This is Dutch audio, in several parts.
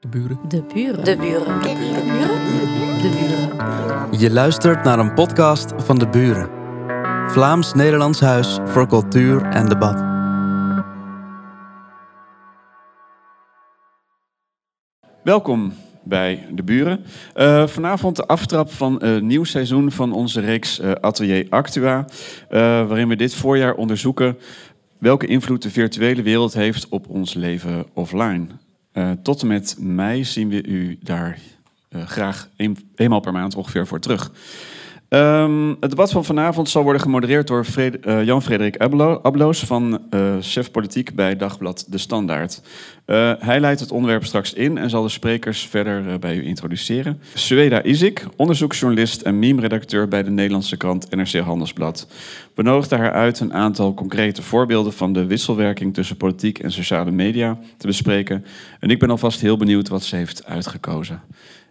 De buren. De buren. De buren. De buren. De buren. Je luistert naar een podcast van De Buren. Vlaams-Nederlands Huis voor Cultuur en Debat. Welkom bij De Buren. Eh, vanavond de aftrap van een nieuw seizoen van onze reeks eh, Atelier Actua. eh, waarin we dit voorjaar onderzoeken welke invloed de virtuele wereld heeft op ons leven offline. Eh, tot en met mei zien we u daar eh, graag een, eenmaal per maand ongeveer voor terug. Ehm, het debat van vanavond zal worden gemodereerd door eh, Jan-Frederik Ablo- Abloos van eh, chef politiek bij Dagblad De Standaard. Eh, hij leidt het onderwerp straks in en zal de sprekers verder bij u introduceren. Sueda Izik, onderzoeksjournalist en meme-redacteur bij de Nederlandse krant NRC Handelsblad, benodigde haar uit een aantal concrete voorbeelden van de wisselwerking tussen politiek en sociale media te bespreken. En ik ben alvast heel benieuwd wat ze heeft uitgekozen.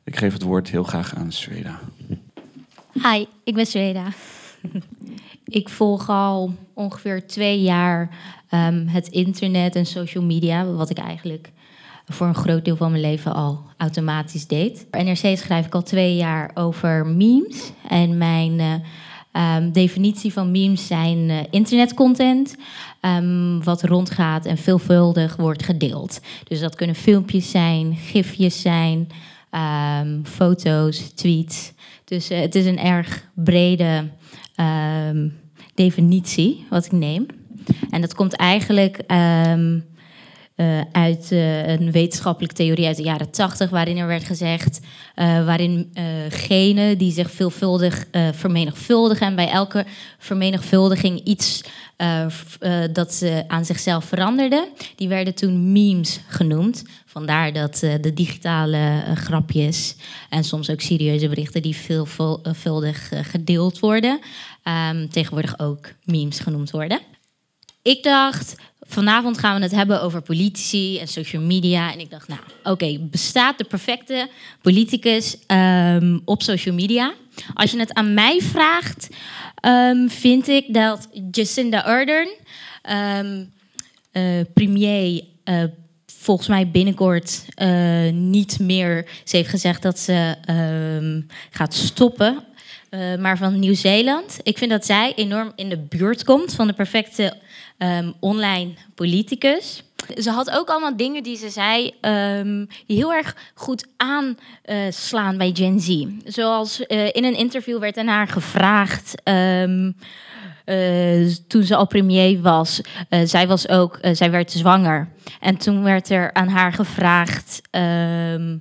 Ik geef het woord heel graag aan Sueda. Hi, ik ben Sweda. ik volg al ongeveer twee jaar ehm, het internet en social media, wat ik eigenlijk voor een groot deel van mijn leven al automatisch deed. Voor NRC schrijf ik al twee jaar over memes. En mijn eh, ehm, definitie van memes zijn eh, internetcontent, ehm, wat rondgaat en veelvuldig wordt gedeeld. Dus dat kunnen filmpjes zijn, gifjes zijn, foto's, tweets. Dus eh, het is een erg brede ehm, definitie wat ik neem. En dat komt eigenlijk ehm, eh, uit eh, een wetenschappelijke theorie uit de jaren tachtig, waarin er werd gezegd, waarin genen die zich veelvuldig vermenigvuldigen en bij elke vermenigvuldiging iets eh, eh, dat ze aan zichzelf veranderden, die werden toen memes genoemd. Vandaar dat eh, de digitale grapjes en soms ook serieuze berichten die veelvuldig gedeeld worden, ehm, tegenwoordig ook memes genoemd worden. Ik dacht, vanavond gaan we het hebben over politici en social media. En ik dacht, nou, oké, bestaat de perfecte politicus ehm, op social media? Als je het aan mij vraagt, ehm, vind ik dat Jacinda Ardern, ehm, eh, premier, eh, volgens mij binnenkort eh, niet meer. Ze heeft gezegd dat ze ehm, gaat stoppen. maar van Nieuw-Zeeland. Ik vind dat zij enorm in de buurt komt van de perfecte online politicus. Ze had ook allemaal dingen die ze zei ehm, heel erg goed aanslaan bij Gen Z. Zoals eh, in een interview werd aan haar gevraagd. ehm, eh, toen ze al premier was. eh, zij was ook, eh, zij werd zwanger. En toen werd er aan haar gevraagd. ehm,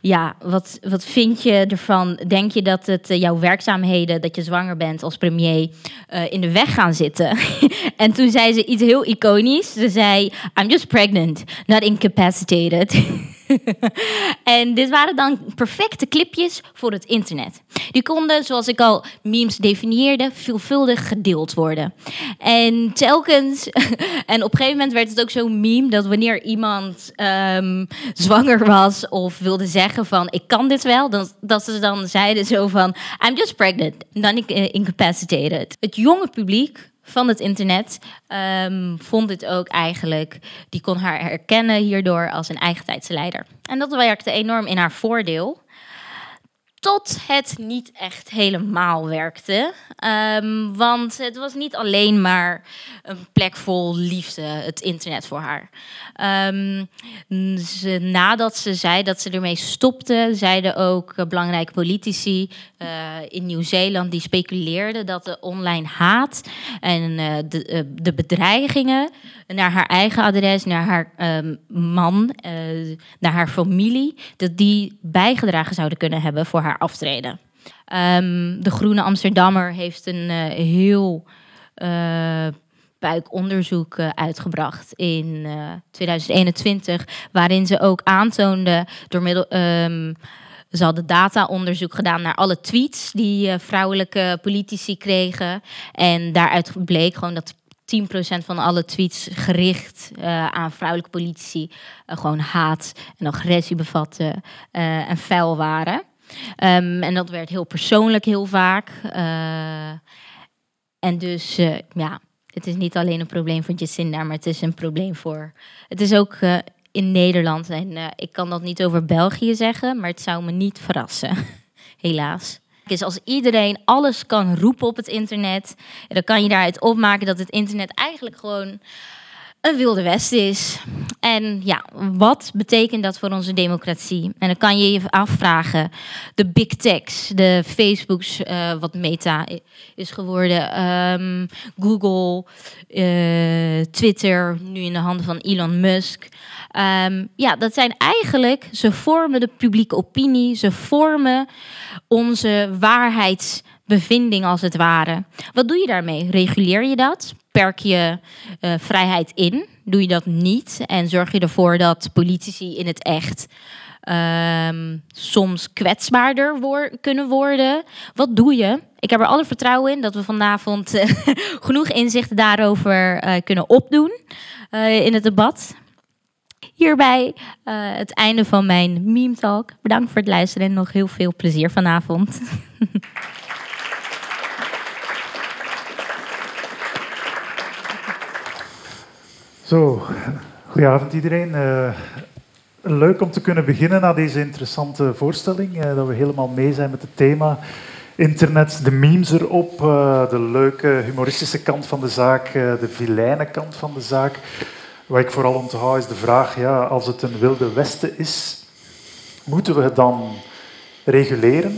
ja, wat, wat vind je ervan? Denk je dat het eh, jouw werkzaamheden, dat je zwanger bent als premier, eh, in de weg gaan zitten? en toen zei ze iets heel iconisch. Ze zei: I'm just pregnant, not incapacitated. en dit waren dan perfecte clipjes voor het internet. Die konden, zoals ik al memes definieerde, veelvuldig gedeeld worden. En telkens, en op een gegeven moment werd het ook zo'n meme dat wanneer iemand ehm, zwanger was of wilde zeggen van ik kan dit wel, dan, dat ze dan zeiden zo van I'm just pregnant, not in- incapacitated. Het jonge publiek van het internet ehm, vond dit ook eigenlijk, die kon haar herkennen hierdoor als een eigen tijdsleider. En dat werkte enorm in haar voordeel. Tot het niet echt helemaal werkte. Ehm, want het was niet alleen maar een plek vol liefde, het internet voor haar. Ehm, nadat ze zei dat ze ermee stopte, zeiden ook eh, belangrijke politici eh, in Nieuw-Zeeland die speculeerden dat de online haat en eh, de, de bedreigingen naar haar eigen adres, naar haar ehm, man, eh, naar haar familie, dat die bijgedragen zouden kunnen hebben voor haar aftreden. Ehm, de Groene Amsterdammer heeft een eh, heel eh buikonderzoek uitgebracht in eh, 2021, waarin ze ook aantoonde door middel. ehm, ze hadden data-onderzoek gedaan naar alle tweets die vrouwelijke politici kregen. En daaruit bleek gewoon dat 10% van alle tweets gericht eh, aan vrouwelijke politici eh, gewoon haat en agressie bevatten eh, en vuil waren. Ehm, en dat werd heel persoonlijk heel vaak. En dus, ja, het is niet alleen een probleem voor Jacinda, maar het is een probleem voor. Het is ook in Nederland. En ik kan dat niet over België zeggen, maar het zou me niet verrassen. Helaas. Dus als iedereen alles kan roepen op het internet, dan kan je daaruit opmaken dat het internet eigenlijk gewoon een wilde west is. En ja, wat betekent dat voor onze democratie? En dan kan je je afvragen, de big techs, de Facebooks, uh, wat Meta is geworden, ehm, Google, uh, Twitter, nu in de handen van Elon Musk. Um, ja, dat zijn eigenlijk, ze vormen de publieke opinie, ze vormen onze waarheidsbevinding als het ware. Wat doe je daarmee? Reguleer je dat? perk je uh, vrijheid in? Doe je dat niet? En zorg je ervoor dat politici in het echt um, soms kwetsbaarder kunnen worden? Wat doe je? Ik heb er alle vertrouwen in dat we vanavond genoeg inzichten daarover uh, kunnen opdoen in het debat. Hierbij het einde van mijn meme talk. Bedankt voor het luisteren en nog heel veel plezier vanavond. Zo, goedenavond iedereen. Uh, leuk om te kunnen beginnen na deze interessante voorstelling. Uh, dat we helemaal mee zijn met het thema. Internet, de memes erop, de leuke humoristische kant van de zaak, de vilijne kant van de zaak. Wat ik vooral onthoud is de vraag, ja, als het een wilde westen is, moeten we het dan reguleren?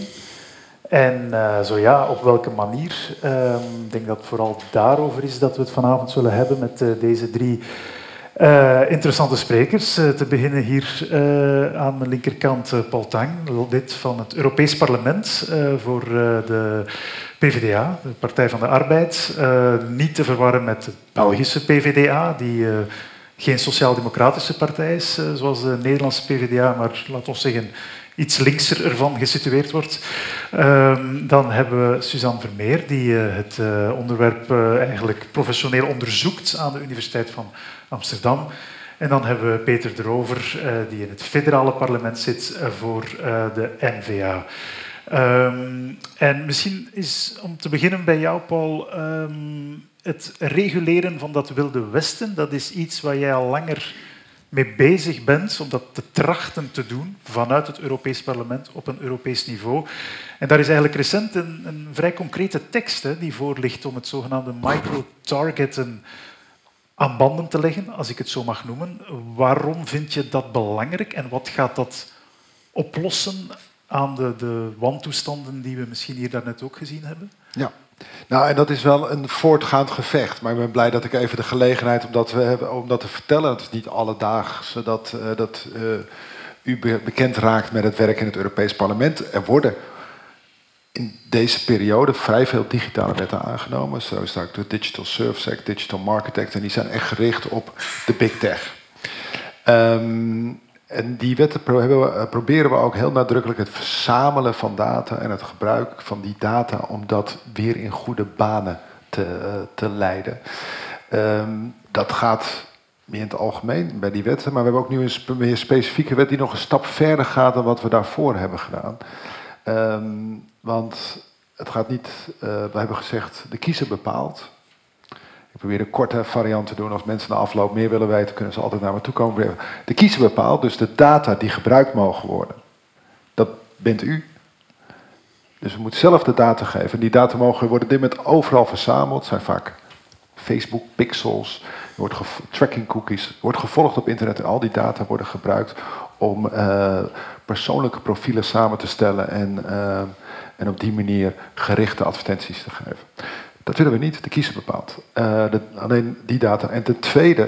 En uh, zo ja, op welke manier? Uh, ik denk dat het vooral daarover is dat we het vanavond zullen hebben met uh, deze drie uh, interessante sprekers. te beginnen hier aan mijn linkerkant Paul Tang, lid van het Europees Parlement voor de PvdA, de Partij van de Arbeid. niet te verwarren met de Belgische PvdA, die geen sociaal-democratische partij is, zoals de Nederlandse PvdA, maar laten we zeggen iets linkser ervan gesitueerd wordt. Um, dan hebben we Suzanne Vermeer, die uh, het uh, onderwerp eigenlijk professioneel onderzoekt aan de Universiteit van Amsterdam. En dan hebben we Peter de Rover, die in het federale parlement zit voor de NVA. Um, en misschien is om te beginnen bij jou, Paul, um, het reguleren van dat wilde westen, dat is iets waar jij al langer mee bezig bent om dat te trachten te doen vanuit het Europees Parlement op een Europees niveau. En daar is eigenlijk recent een, een vrij concrete tekst hè, die voor ligt om het zogenaamde micro-targeten aan banden te leggen, als ik het zo mag noemen. Waarom vind je dat belangrijk en wat gaat dat oplossen aan de, de wantoestanden die we misschien hier daarnet ook gezien hebben? Ja, nou, en dat is wel een voortgaand gevecht. Maar ik ben blij dat ik even de gelegenheid om dat, hebben, om dat te vertellen. Het is niet alledaags dat, uh, dat uh, u bekend raakt met het werk in het Europees Parlement. Er worden in deze periode vrij veel digitale wetten aangenomen. Zo is ook de Digital Service Act, Digital Market Act. En die zijn echt gericht op de big tech. Um, en die wetten eh, proberen we ook heel nadrukkelijk het verzamelen van data en het gebruik van die data om dat weer in goede banen te, eh, te leiden. Um, dat gaat meer in het algemeen bij die wetten, maar we hebben ook nu een meer specifieke wet die nog een stap verder gaat dan wat we daarvoor hebben gedaan. Um, want het gaat niet, uh, we hebben gezegd, de kiezer bepaalt. Probeer een korte variant te doen. Als mensen na afloop meer willen weten, kunnen ze altijd naar me toe komen. De kiezer bepaalt dus de data die gebruikt mogen worden. Dat bent u. Dus we moeten zelf de data geven. Die data mogen worden dit moment overal verzameld. Zijn vaak Facebook pixels, wordt tracking cookies, wordt gevolgd op internet en al die data worden gebruikt om uh, persoonlijke profielen samen te stellen en, uh, en op die manier gerichte advertenties te geven. Dat willen we niet, de kiezer bepaalt. Uh, alleen die data. En ten tweede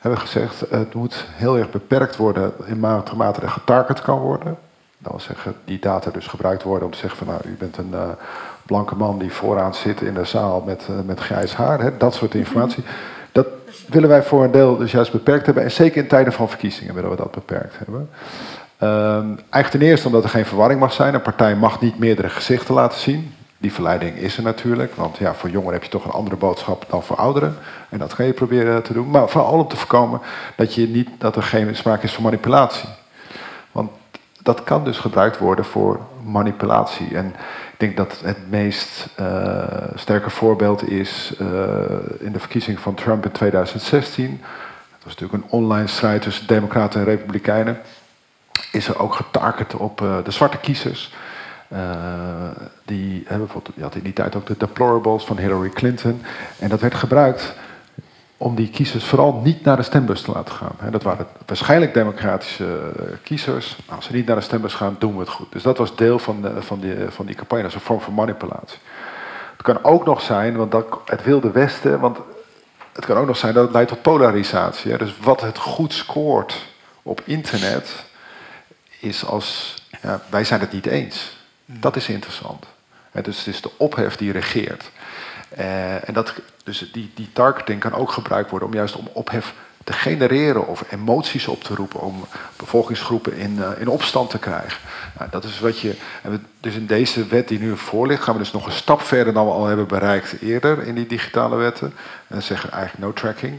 hebben we gezegd, het moet heel erg beperkt worden in mate, er getarget kan worden. Dat wil zeggen, die data dus gebruikt worden om te zeggen van nou, u bent een uh, blanke man die vooraan zit in de zaal met, uh, met grijs haar. Hè, dat soort informatie. Dat willen wij voor een deel dus juist beperkt hebben. En zeker in tijden van verkiezingen willen we dat beperkt hebben. Um, eigenlijk ten eerste omdat er geen verwarring mag zijn. Een partij mag niet meerdere gezichten laten zien. Die verleiding is er natuurlijk, want ja, voor jongeren heb je toch een andere boodschap dan voor ouderen. En dat ga je proberen te doen. Maar vooral om te voorkomen dat, je niet, dat er geen sprake is van manipulatie. Want dat kan dus gebruikt worden voor manipulatie. En ik denk dat het meest uh, sterke voorbeeld is uh, in de verkiezing van Trump in 2016. was natuurlijk een online strijd tussen democraten en republikeinen, is er ook getarget op uh, de zwarte kiezers. Uh, die hebben bijvoorbeeld, je had in die tijd ook de deplorables van Hillary Clinton. En dat werd gebruikt om die kiezers vooral niet naar de stembus te laten gaan. Dat waren waarschijnlijk democratische kiezers. Als ze niet naar de stembus gaan, doen we het goed. Dus dat was deel van, van, die, van die campagne, dat is een vorm van manipulatie. Het kan ook nog zijn, want dat, het wilde Westen, want het kan ook nog zijn dat het leidt tot polarisatie. Dus wat het goed scoort op internet, is als ja, wij zijn het niet eens. Dat is interessant. dus het is de ophef die regeert. Uh, en dat, dus die, die targeting kan ook gebruikt worden om juist om ophef te genereren of emoties op te roepen om bevolkingsgroepen in, uh, in opstand te krijgen. Nou, dat is wat je. dus in deze wet die nu voor ligt, gaan we dus nog een stap verder dan we al hebben bereikt eerder in die digitale wetten. En dan zeggen we eigenlijk no tracking.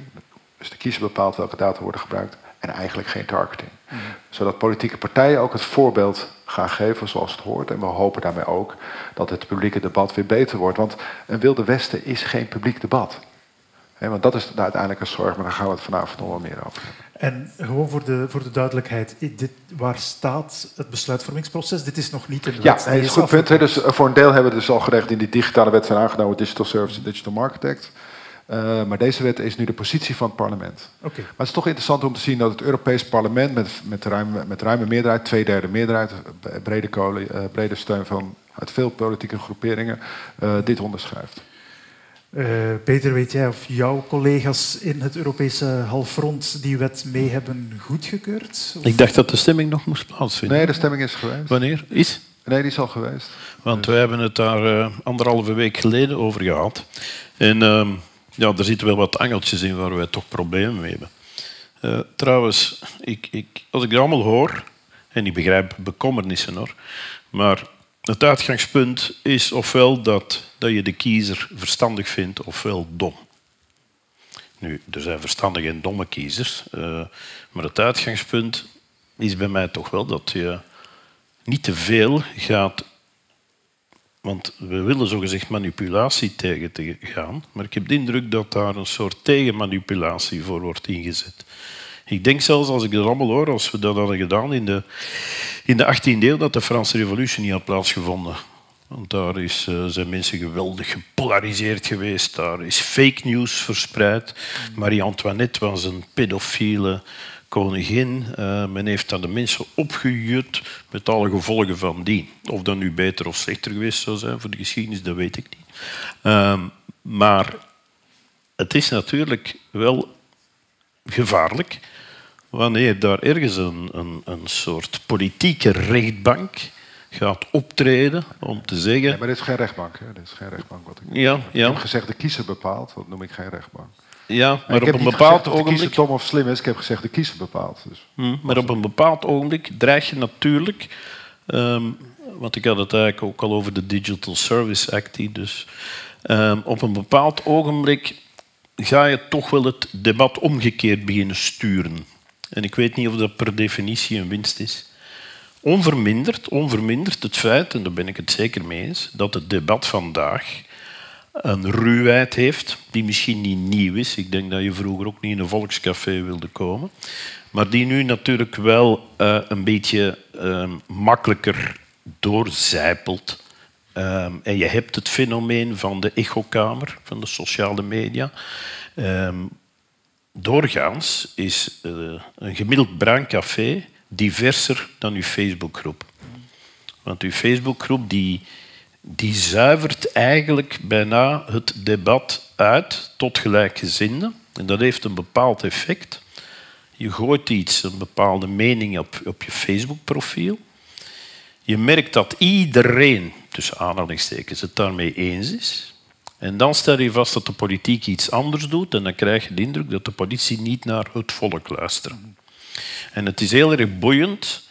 Dus de kiezer bepaalt welke data worden gebruikt en eigenlijk geen targeting. Zodat politieke partijen ook het voorbeeld gaan geven zoals het hoort. En we hopen daarmee ook dat het publieke debat weer beter wordt. Want een Wilde Westen is geen publiek debat. want dat is de uiteindelijke zorg, maar daar gaan we het vanavond nog wel meer over. En gewoon voor de, voor de duidelijkheid, dit, waar staat het besluitvormingsproces? Dit is nog niet in de ja. Ja, is goed punt. Dus eh, voor een deel hebben we dus al gerecht in die digitale wet zijn aangenomen, Digital Service en Digital Market Act. Uh, maar deze wet is nu de positie van het parlement. Okay. Maar het is toch interessant om te zien dat het Europees parlement met, met, ruime, met ruime meerderheid, twee derde meerderheid, brede, kolen, uh, brede steun van uit veel politieke groeperingen, uh, dit onderschrijft. Peter, weet jij of jouw collega's in het Europese halfrond die wet mee hebben goedgekeurd? Of? Ik dacht dat de stemming nog moest plaatsvinden. Nee, de stemming is geweest. Wanneer? Is? Nee, die is al geweest. Want dus. we hebben het daar anderhalve week geleden over gehad. En ehm, ja, er zitten wel wat angeltjes in waar wij toch problemen mee hebben. Uh, trouwens, ik, ik, als ik dat allemaal hoor, en ik begrijp bekommernissen hoor, maar het uitgangspunt is ofwel dat, dat je de kiezer verstandig vindt, ofwel dom. Nu, er zijn verstandige en domme kiezers, uh, maar het uitgangspunt is bij mij toch wel dat je niet te veel gaat want we willen zogezegd manipulatie tegen te gaan, maar ik heb de indruk dat daar een soort tegenmanipulatie voor wordt ingezet. Ik denk zelfs, als ik dat allemaal hoor, als we dat hadden gedaan in de, in de 18e eeuw, dat de Franse revolutie niet had plaatsgevonden. Want daar is, uh, zijn mensen geweldig gepolariseerd geweest. Daar is fake news verspreid. Marie-Antoinette was een pedofiele koningin. Uh, men heeft dan de mensen opgejut met alle gevolgen van die. Of dat nu beter of slechter geweest zou zijn voor de geschiedenis, dat weet ik niet. Uh, maar het is natuurlijk wel gevaarlijk wanneer daar ergens een, een, een soort politieke rechtbank gaat optreden om te zeggen... Nee, maar dit is geen rechtbank. Hè? Dit is geen rechtbank wat ik... Ja, ja. Ik heb gezegd de kiezer bepaalt, dat noem ik geen rechtbank. Ja, maar op een bepaald ogenblik. De dom of slim is, ik heb gezegd de kiezer bepaalt. Dus. Hmm, maar op een bepaald ogenblik dreig je natuurlijk. Um, want ik had het eigenlijk ook al over de Digital Service Act. Dus um, op een bepaald ogenblik ga je toch wel het debat omgekeerd beginnen sturen. En ik weet niet of dat per definitie een winst is. Onverminderd, onverminderd het feit, en daar ben ik het zeker mee eens, dat het debat vandaag een ruwheid heeft, die misschien niet nieuw is. Ik denk dat je vroeger ook niet in een volkscafé wilde komen. Maar die nu natuurlijk wel uh, een beetje uh, makkelijker doorzijpelt. Uh, en je hebt het fenomeen van de echokamer, van de sociale media. Ehm, doorgaans is uh, een gemiddeld bruin café diverser dan uw Facebookgroep. Want uw Facebookgroep die die zuivert eigenlijk bijna het debat uit tot gelijkgezinden. En dat heeft een bepaald effect. Je gooit iets, een bepaalde mening op, op je Facebook-profiel. Je merkt dat iedereen, tussen aanhalingstekens, het daarmee eens is. En dan stel je vast dat de politiek iets anders doet en dan krijg je de indruk dat de politie niet naar het volk luistert. En het is heel erg boeiend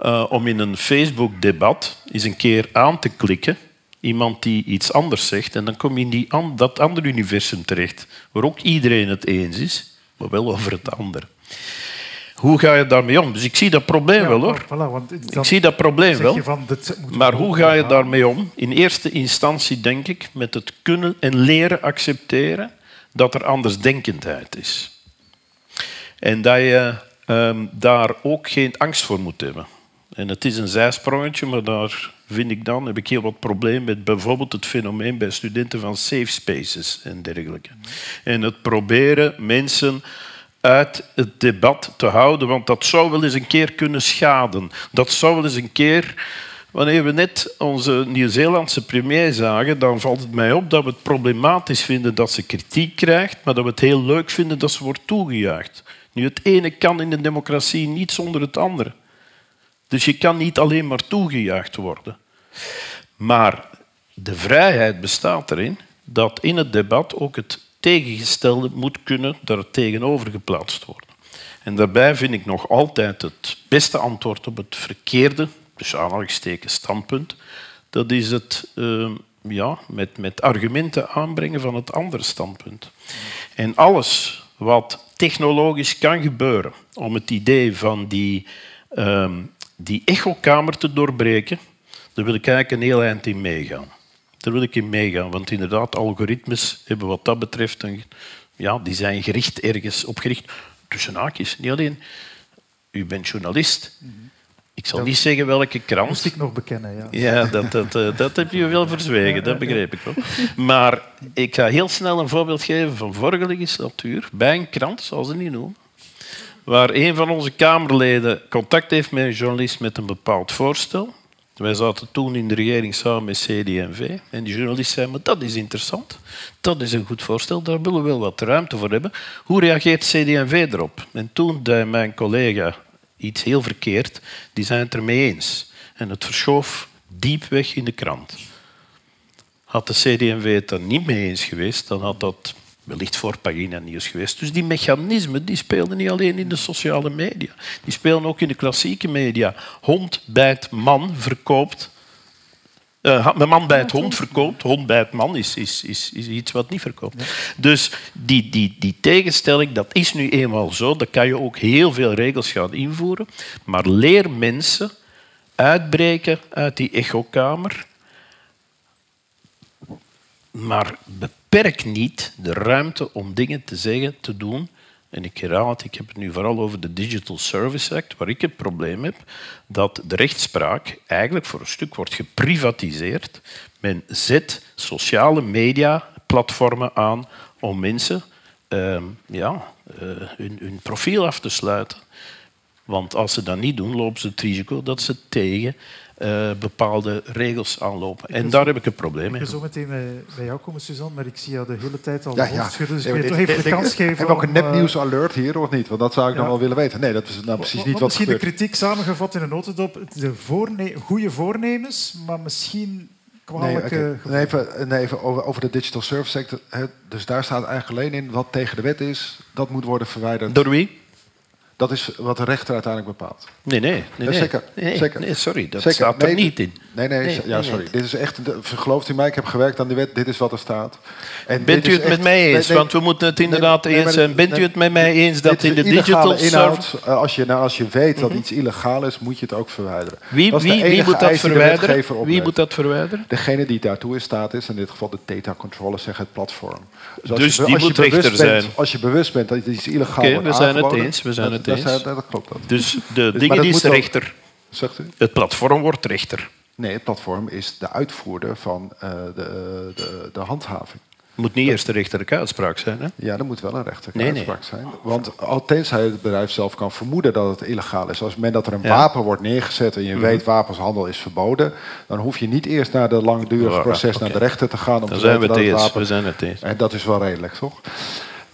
uh, om in een Facebook-debat eens een keer aan te klikken iemand die iets anders zegt en dan kom je in die dat andere universum terecht, waar ook iedereen het eens is, maar wel over het andere. Hoe ga je daarmee om? Dus ik zie dat probleem wel hoor. ik zie dat probleem wel. maar hoe ga je daarmee om? In eerste instantie denk ik met het kunnen en leren accepteren dat er andersdenkendheid is. En dat je ehm, daar ook geen angst voor moet hebben. En het is een zijsprongetje, maar daar vind ik dan, heb ik heel wat problemen met bijvoorbeeld het fenomeen bij studenten van safe spaces en dergelijke. En het proberen mensen uit het debat te houden, want dat zou wel eens een keer kunnen schaden. Dat zou wel eens een keer Wanneer we net onze Nieuw-Zeelandse premier zagen, dan valt het mij op dat we het problematisch vinden dat ze kritiek krijgt, maar dat we het heel leuk vinden dat ze wordt toegejuicht. Nu, het ene kan in een democratie niet zonder het andere. Dus je kan niet alleen maar toegejuicht worden. Maar de vrijheid bestaat erin dat in het debat ook het tegengestelde moet kunnen daar tegenover geplaatst worden. En daarbij vind ik nog altijd het beste antwoord op het verkeerde dus aanhalingstekens standpunt, dat is het uh, ja, met, met argumenten aanbrengen van het andere standpunt. En alles wat technologisch kan gebeuren om het idee van die, uh, die echokamer te doorbreken, daar wil ik eigenlijk een heel eind in meegaan. Daar wil ik in meegaan, want inderdaad, algoritmes hebben wat dat betreft, een, ja, die zijn gericht ergens op gericht. Tussen haakjes, niet alleen. U bent journalist. Mm ik zal niet zeggen welke krant. Moest ik nog bekennen, ja. Ja, dat, dat, eh, dat heb je wel verzwegen, dat begreep ik wel. Maar ik ga heel snel een voorbeeld geven van vorige legislatuur. Bij een krant, zoals ze niet noemen, waar een van onze Kamerleden contact heeft met een journalist met een bepaald voorstel. Wij zaten toen in de regering samen met CD&V. En die journalist zei, maar dat is interessant. Dat is een goed voorstel, daar willen we wel wat ruimte voor hebben. Hoe reageert CD&V erop? En toen zei mijn collega iets heel verkeerd, die zijn het ermee eens. En het verschoof diep weg in de krant. Had de CD&V het er niet mee eens geweest, dan had dat wellicht voor pagina nieuws geweest. Dus die mechanismen die spelen niet alleen in de sociale media. Die spelen ook in de klassieke media. Hond bijt man verkoopt uh, man bij het hond verkoopt, hond bij het man is, is, is, is iets wat niet verkoopt. Dus die, die, die tegenstelling, dat is nu eenmaal zo. Daar kan je ook heel veel regels gaan invoeren. Maar leer mensen uitbreken uit die echokamer. Maar beperk niet de ruimte om dingen te zeggen, te doen en ik herhaal ik heb het nu vooral over de Digital Service Act, waar ik het probleem heb dat de rechtspraak eigenlijk voor een stuk wordt geprivatiseerd. Men zet sociale media platformen aan om mensen uh, ja, uh, hun, hun profiel af te sluiten. Want als ze dat niet doen, lopen ze het risico dat ze tegen uh, bepaalde regels aanlopen. En daar heb ik een probleem mee. Ik zo meteen bij jou komen, Suzanne, maar ik zie jou de hele tijd al ja, ja. schudden. Dus ik wil toch even de kans geven. Heb je ook een nepnieuws alert hier of niet? Want dat zou ik ja. nog wel willen weten. Nee, dat is nou precies niet wat Misschien de kritiek samengevat in een notendop. De voorne goede voornemens, maar misschien kwalijke... Nee, even, nee, even over, over, de digital service sector. Dus daar staat eigenlijk alleen in wat tegen de wet is. Dat moet worden verwijderd. Door wie? Dat is wat de rechter uiteindelijk bepaalt. Nee, nee. nee, Zeker. Nee, zeker. nee, sorry, dat zeker. staat er niet in. Nee, nee, ja, sorry. Dit is echt, gelooft u mij, ik heb gewerkt aan die wet, dit is wat er staat. En Bent u het met mij eens? Want we moeten het inderdaad eens zijn. Bent u het met mij eens dat in de digital inhoud, eh, als je, nou, als je weet dat iets illegaal is, moet je het ook verwijderen. Wie, wie, wie moet dat verwijderen? Wie moet dat verwijderen? Degene die daartoe in staat is, in dit geval de data controller, zeg het platform. Dus, dus die moet rechter zijn. Als je bewust bent dat iets illegaal is, we zijn het eens. We zijn het eens. Dat klopt. Dus de dus, dingen die is rechter. Zegt u? Het platform wordt rechter. Nee, het platform is de uitvoerder van uh, de, de, de handhaving. moet niet eerst de rechterlijke uitspraak zijn, hè? Ja, er moet wel een rechterlijke uitspraak zijn. Want tenzij het bedrijf zelf kan vermoeden dat het illegaal is. Als men dat er een wapen wordt neergezet en je mhm. weet wapenshandel is verboden, dan hoef je niet eerst naar de langdurige proces naar de rechter te gaan om dan te zijn we dat het wapen... We zijn het eens. En dat is wel redelijk, toch?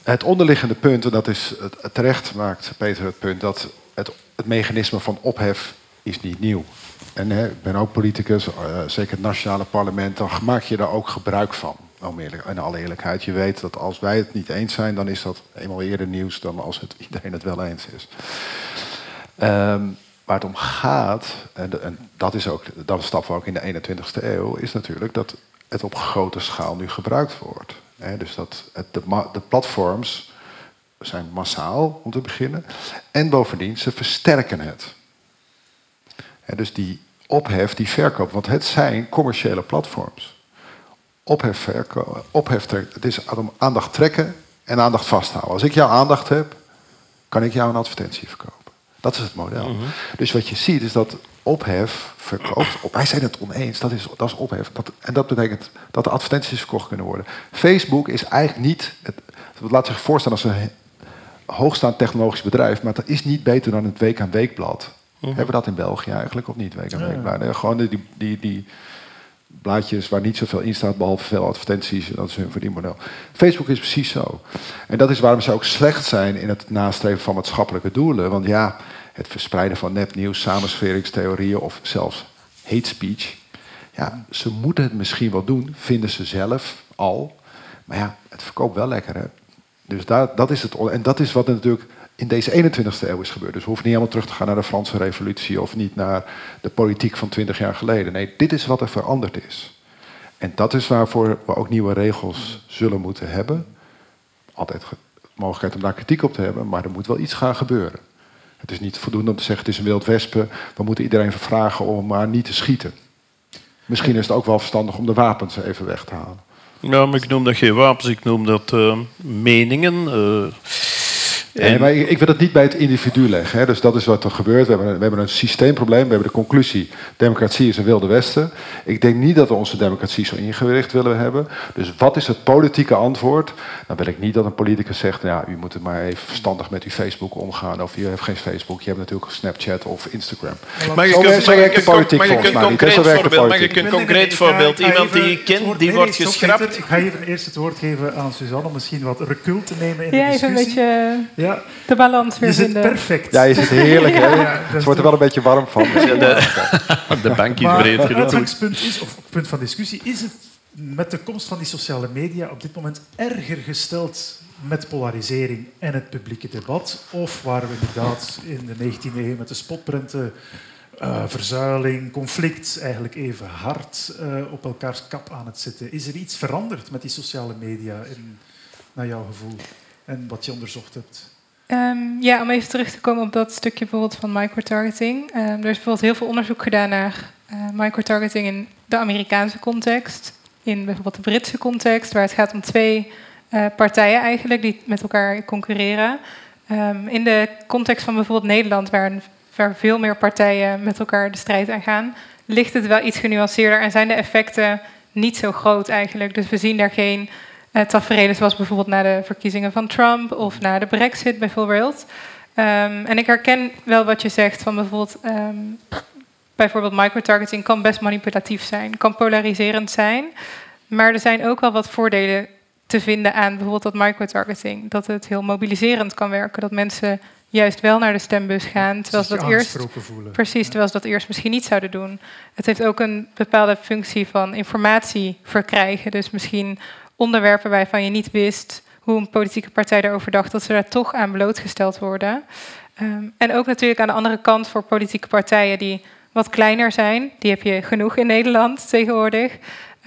Het onderliggende punt, en dat is terecht maakt Peter het punt, dat het, het mechanisme van ophef is niet nieuw. En hè, ik ben ook politicus, uh, zeker het nationale parlement, dan maak je daar ook gebruik van. Om eerlijk, in alle eerlijkheid, je weet dat als wij het niet eens zijn, dan is dat eenmaal eerder nieuws dan als het iedereen het wel eens is. Um, waar het om gaat, en, en, dat is ook, dat stappen we ook in de 21ste eeuw, is natuurlijk dat het op grote schaal nu gebruikt wordt. Dus dat de, de platforms zijn massaal om te beginnen. En bovendien, ze versterken het. dus die ophef, die verkoop, want het zijn commerciële platforms. Ophef, verkoop, ophef, het is aandacht trekken en aandacht vasthouden. Als ik jouw aandacht heb, kan ik jou een advertentie verkopen. Dat is het model. Dus wat je ziet is dat ophef verkoopt. Op, wij zijn het oneens, dat is, dat is ophef. Dat, en dat betekent dat de advertenties verkocht kunnen worden. Facebook is eigenlijk niet, het, laat zich voorstellen als een hoogstaand technologisch bedrijf, maar dat is niet beter dan het week aan weekblad. Hebben we dat in België eigenlijk of niet? Week aan weekblad. Gewoon die, die, die blaadjes waar niet zoveel in staat, behalve veel advertenties. Dat is hun verdienmodel. Facebook is precies zo. En dat is waarom ze ook slecht zijn in het nastreven van maatschappelijke doelen. Want ja, het verspreiden van nepnieuws, samensweringstheorieën of zelfs hate speech. Ja, ze moeten het misschien wel doen, vinden ze zelf al. Maar ja, het verkoopt wel lekker. Hè? Dus daar, dat is het. En dat is wat natuurlijk in deze 21ste eeuw is gebeurd. Dus we hoeven niet helemaal terug te gaan naar de Franse revolutie of niet naar de politiek van 20 jaar geleden. Nee, dit is wat er veranderd is. En dat is waarvoor we ook nieuwe regels zullen moeten hebben. Altijd de mogelijkheid om daar kritiek op te hebben, maar er moet wel iets gaan gebeuren. Het is niet voldoende om te zeggen het is een wild wespen. We moeten iedereen vragen om maar niet te schieten. Misschien is het ook wel verstandig om de wapens even weg te halen. Ja, maar ik noem dat geen wapens, ik noem dat uh, meningen. Uh, Nee, maar ik, ik, wil het niet bij het individu leggen. Hè. Dus dat is wat er gebeurt. We hebben, een, we hebben een systeemprobleem. We hebben de conclusie: democratie is een wilde westen. Ik denk niet dat we onze democratie zo ingericht willen hebben. Dus wat is het politieke antwoord? Dan wil ik niet dat een politicus zegt: ja, u moet het maar even verstandig met uw Facebook omgaan. Of je heeft geen Facebook, je hebt natuurlijk Snapchat of Instagram. Maar je kunt, zo werkt de politiek volgens mij niet. Mag ik een concreet voorbeeld? Iemand die je kent, die wordt geschrapt. Ik ga even eerst het woord geven aan Suzanne om misschien wat recul te nemen in de discussie. Ja, even een beetje ja. de balans weer je vinden. zit perfect. Ja, je zit heerlijk. Hè? Ja, het wordt er wel een beetje warm van. Ja, de, de bank is breed Het genoeg. uitgangspunt is, of punt van discussie, is het met de komst van die sociale media op dit moment erger gesteld met polarisering en het publieke debat? Of waren we inderdaad in de 19e eeuw met de spotprenten uh, verzuiling, conflict eigenlijk even hard uh, op elkaars kap aan het zitten? Is er iets veranderd met die sociale media in, naar jouw gevoel en wat je onderzocht hebt? Um, ja, om even terug te komen op dat stukje bijvoorbeeld van microtargeting. Um, er is bijvoorbeeld heel veel onderzoek gedaan naar uh, microtargeting in de Amerikaanse context, in bijvoorbeeld de Britse context, waar het gaat om twee uh, partijen eigenlijk die met elkaar concurreren. Um, in de context van bijvoorbeeld Nederland, waar, veel meer partijen met elkaar de strijd aan gaan, ligt het wel iets genuanceerder en zijn de effecten niet zo groot eigenlijk. Dus we zien daar geen tafereelen zoals bijvoorbeeld na de verkiezingen van Trump of na de Brexit bijvoorbeeld. Um, en ik herken wel wat je zegt van bijvoorbeeld, um, bijvoorbeeld microtargeting kan best manipulatief zijn, kan polariserend zijn. Maar er zijn ook wel wat voordelen te vinden aan bijvoorbeeld dat microtargeting. Dat het heel mobiliserend kan werken, dat mensen juist wel naar de stembus gaan, terwijl ze dat eerst voelen. precies, terwijl ze dat eerst misschien niet zouden doen. Het heeft ook een bepaalde functie van informatie verkrijgen, dus misschien onderwerpen waarvan je niet wist hoe een politieke partij daarover dacht, dat ze daar toch aan blootgesteld worden. Um, en ook natuurlijk aan de andere kant voor politieke partijen die wat kleiner zijn, die heb je genoeg in Nederland tegenwoordig,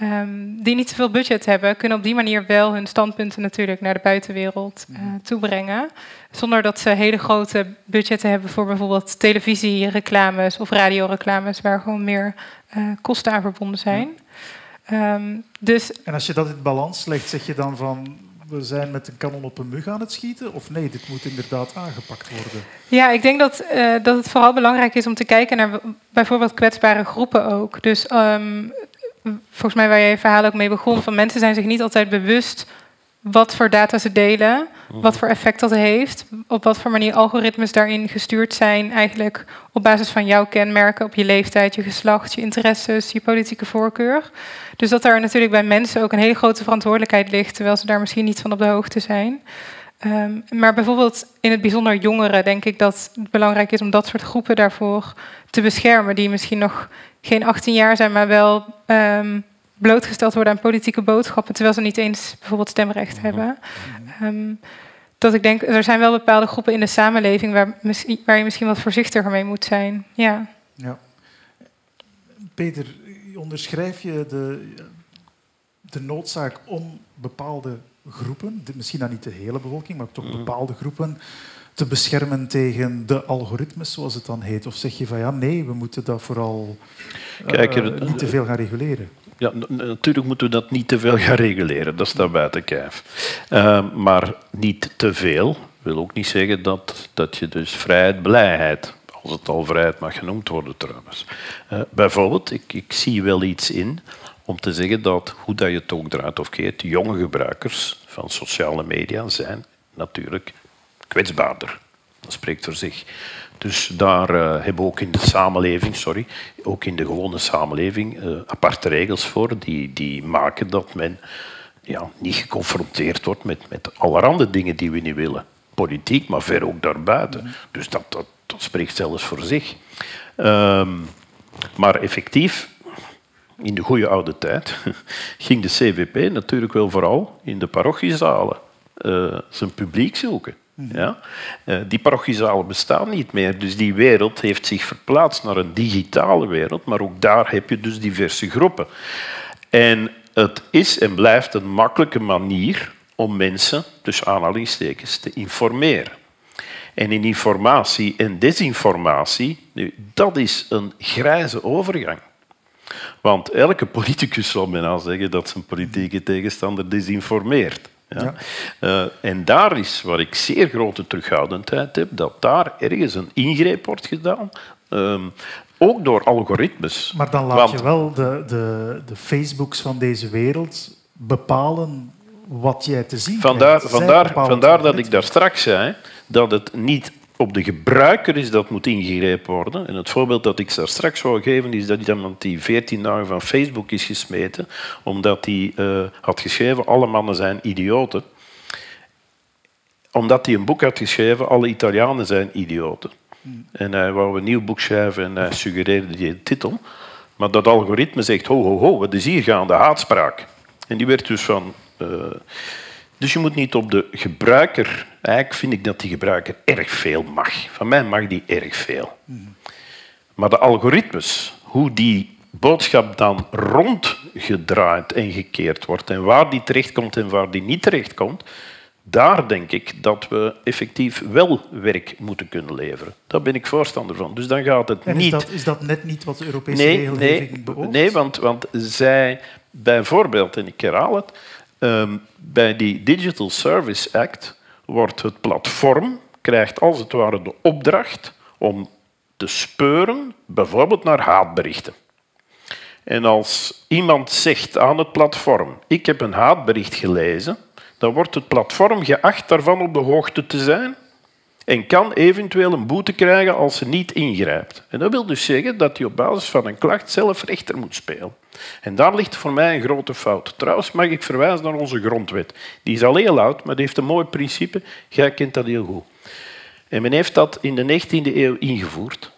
um, die niet zoveel budget hebben, kunnen op die manier wel hun standpunten natuurlijk naar de buitenwereld uh, toebrengen. Zonder dat ze hele grote budgetten hebben voor bijvoorbeeld televisiereclames of radioreclames, waar gewoon meer uh, kosten aan verbonden zijn. Um, dus, en als je dat in balans legt, zeg je dan van we zijn met een kanon op een mug aan het schieten? Of nee, dit moet inderdaad aangepakt worden? Ja, ik denk dat, uh, dat het vooral belangrijk is om te kijken naar bijvoorbeeld kwetsbare groepen ook. Dus um, volgens mij waar je je verhaal ook mee begon, van mensen zijn zich niet altijd bewust wat voor data ze delen, wat voor effect dat heeft, op wat voor manier algoritmes daarin gestuurd zijn, eigenlijk op basis van jouw kenmerken, op je leeftijd, je geslacht, je interesses, je politieke voorkeur. Dus dat daar natuurlijk bij mensen ook een hele grote verantwoordelijkheid ligt, terwijl ze daar misschien niet van op de hoogte zijn. Um, maar bijvoorbeeld in het bijzonder jongeren denk ik dat het belangrijk is om dat soort groepen daarvoor te beschermen, die misschien nog geen 18 jaar zijn, maar wel um, blootgesteld worden aan politieke boodschappen, terwijl ze niet eens bijvoorbeeld stemrecht hebben. Um, dat ik denk, er zijn wel bepaalde groepen in de samenleving waar, waar je misschien wat voorzichtiger mee moet zijn. Ja. ja. Peter, onderschrijf je de, de noodzaak om bepaalde groepen, misschien dan niet de hele bevolking, maar toch bepaalde groepen, te beschermen tegen de algoritmes, zoals het dan heet? Of zeg je van ja, nee, we moeten dat vooral Kijk, uh, niet te veel gaan reguleren? Ja, natuurlijk moeten we dat niet te veel gaan reguleren, dat staat buiten kijf. Uh, maar niet te veel. wil ook niet zeggen dat, dat je dus vrijheid, blijheid, als het al vrijheid mag genoemd worden trouwens. Uh, bijvoorbeeld, ik, ik zie wel iets in om te zeggen dat, hoe dat je het ook draait of keert, jonge gebruikers van sociale media zijn natuurlijk kwetsbaarder. Dat spreekt voor zich. Dus daar uh, hebben we ook in de samenleving, sorry, ook in de gewone samenleving, uh, aparte regels voor die, die maken dat men ja, niet geconfronteerd wordt met, met allerhande dingen die we niet willen. Politiek, maar ver ook daarbuiten. Dus dat, dat, spreekt zelfs voor zich. Um, maar effectief, in de goede oude tijd, ging de CVP natuurlijk wel vooral in de parochiezalen uh, zijn publiek zoeken. Ja? Uh, die parochiezalen bestaan niet meer, dus die wereld heeft zich verplaatst naar een digitale wereld, maar ook daar heb je dus diverse groepen. En het is en blijft een makkelijke manier om mensen, tussen aanhalingstekens, te informeren. En in informatie en desinformatie, nu, dat is een grijze overgang. Want elke politicus zal bijna zeggen dat zijn politieke tegenstander desinformeert. Ja. Uh, en daar is waar ik zeer grote terughoudendheid heb, dat daar ergens een ingreep wordt gedaan. Um, ook door algoritmes. Maar dan laat je wel de, de, de Facebooks van deze wereld bepalen wat jij te zien vandaar, krijgt. Vandaar, vandaar dat ik daar straks zei dat het niet op de gebruiker is dat moet ingegrepen worden. En het voorbeeld dat ik daar straks wou geven is dat iemand die 14 dagen van Facebook is gesmeten omdat hij uh, had geschreven alle mannen zijn idioten. Omdat hij een boek had geschreven alle Italianen zijn idioten. En hij wou een nieuw boek schrijven en hij suggereerde die titel. Maar dat algoritme zegt, ho, ho, ho, wat is hier gaande? Haatspraak. En die werd dus van... Uh, dus je moet niet op de gebruiker... Eigenlijk vind ik dat die gebruiker erg veel mag. Van mij mag die erg veel. Maar de algoritmes, hoe die boodschap dan rondgedraaid en gekeerd wordt en waar die terechtkomt en waar die niet terechtkomt, daar denk ik dat we effectief wel werk moeten kunnen leveren. Daar ben ik voorstander van. Dus dan gaat het en niet... Is dat, is dat net niet wat de Europese nee, regelgeving nee, beoogt? Nee, want, want zij bijvoorbeeld, en ik herhaal het, um, bij die Digital Service Act wordt het platform, krijgt als het ware de opdracht om te speuren, bijvoorbeeld naar haatberichten. En als iemand zegt aan het platform, ik heb een haatbericht gelezen, dan wordt het platform geacht daarvan op de hoogte te zijn en kan eventueel een boete krijgen als ze niet ingrijpt. En dat wil dus zeggen dat hij op basis van een klacht zelf rechter moet spelen. En daar ligt voor mij een grote fout. Trouwens mag ik verwijzen naar onze grondwet. Die is al heel oud, maar die heeft een mooi principe. Jij kent dat heel goed. En men heeft dat in de 19e eeuw ingevoerd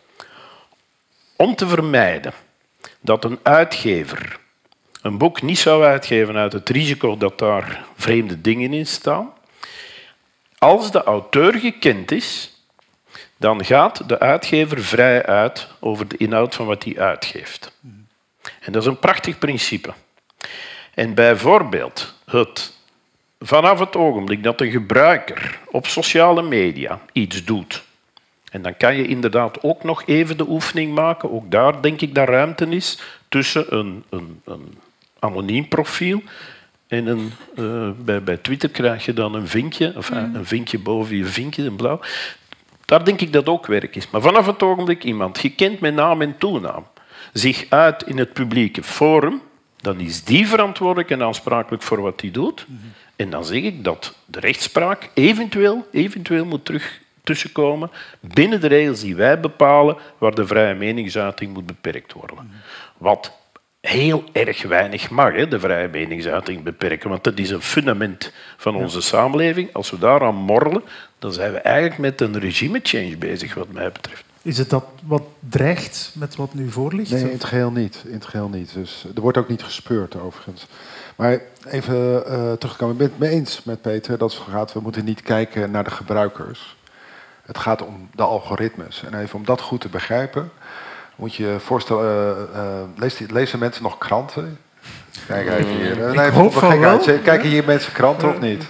om te vermijden dat een uitgever een boek niet zou uitgeven uit het risico dat daar vreemde dingen in staan. Als de auteur gekend is, dan gaat de uitgever vrij uit over de inhoud van wat hij uitgeeft. En dat is een prachtig principe. En bijvoorbeeld het vanaf het ogenblik dat een gebruiker op sociale media iets doet, en dan kan je inderdaad ook nog even de oefening maken, ook daar denk ik dat ruimte is tussen een, een, een anoniem profiel. En een, uh, bij, bij Twitter krijg je dan een vinkje, of mm. een vinkje boven je vinkje, een blauw. Daar denk ik dat ook werk is. Maar vanaf het ogenblik iemand gekend met naam en toenaam zich uit in het publieke forum, dan is die verantwoordelijk en aansprakelijk voor wat hij doet. Mm -hmm. En dan zeg ik dat de rechtspraak eventueel, eventueel moet terug tussenkomen binnen de regels die wij bepalen, waar de vrije meningsuiting moet beperkt worden. Mm -hmm. Wat heel erg weinig mag, hè, de vrije meningsuiting beperken. Want dat is een fundament van onze samenleving. Als we daaraan morrelen, dan zijn we eigenlijk met een regime change bezig, wat mij betreft. Is het dat wat dreigt met wat nu voor ligt? Nee, in het geheel niet. In het geheel niet. Dus er wordt ook niet gespeurd, overigens. Maar even uh, terug te komen. Ik ben het mee eens met Peter dat het gaat, we moeten niet kijken naar de gebruikers. Het gaat om de algoritmes. En even om dat goed te begrijpen, moet je je voorstellen, uh, uh, lezen, lezen mensen nog kranten? Kijk even hier. Nee, hoop van. Kijken hier mensen kranten of niet?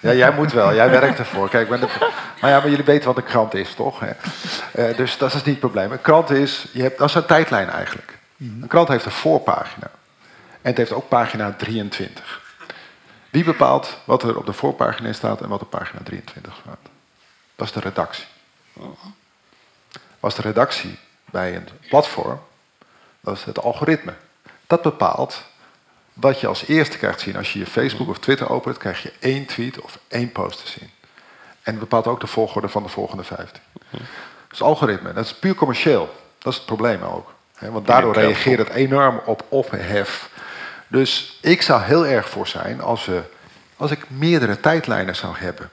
Ja, jij moet wel. Jij werkt ervoor. Kijk, ben de... Maar ja, maar jullie weten wat een krant is, toch? Uh, dus dat is niet het probleem. Een krant is, je hebt, dat is een tijdlijn eigenlijk. Een krant heeft een voorpagina. En het heeft ook pagina 23. Wie bepaalt wat er op de voorpagina staat en wat op pagina 23 staat? Dat is de redactie. Was de redactie bij een platform, dat is het algoritme. Dat bepaalt wat je als eerste krijgt zien. Als je je Facebook of Twitter opent, krijg je één tweet of één post te zien. En het bepaalt ook de volgorde van de volgende 15. Dat is algoritme. Dat is puur commercieel. Dat is het probleem ook. Want daardoor reageert het enorm op ophef. Dus ik zou heel erg voor zijn als, we, als ik meerdere tijdlijnen zou hebben.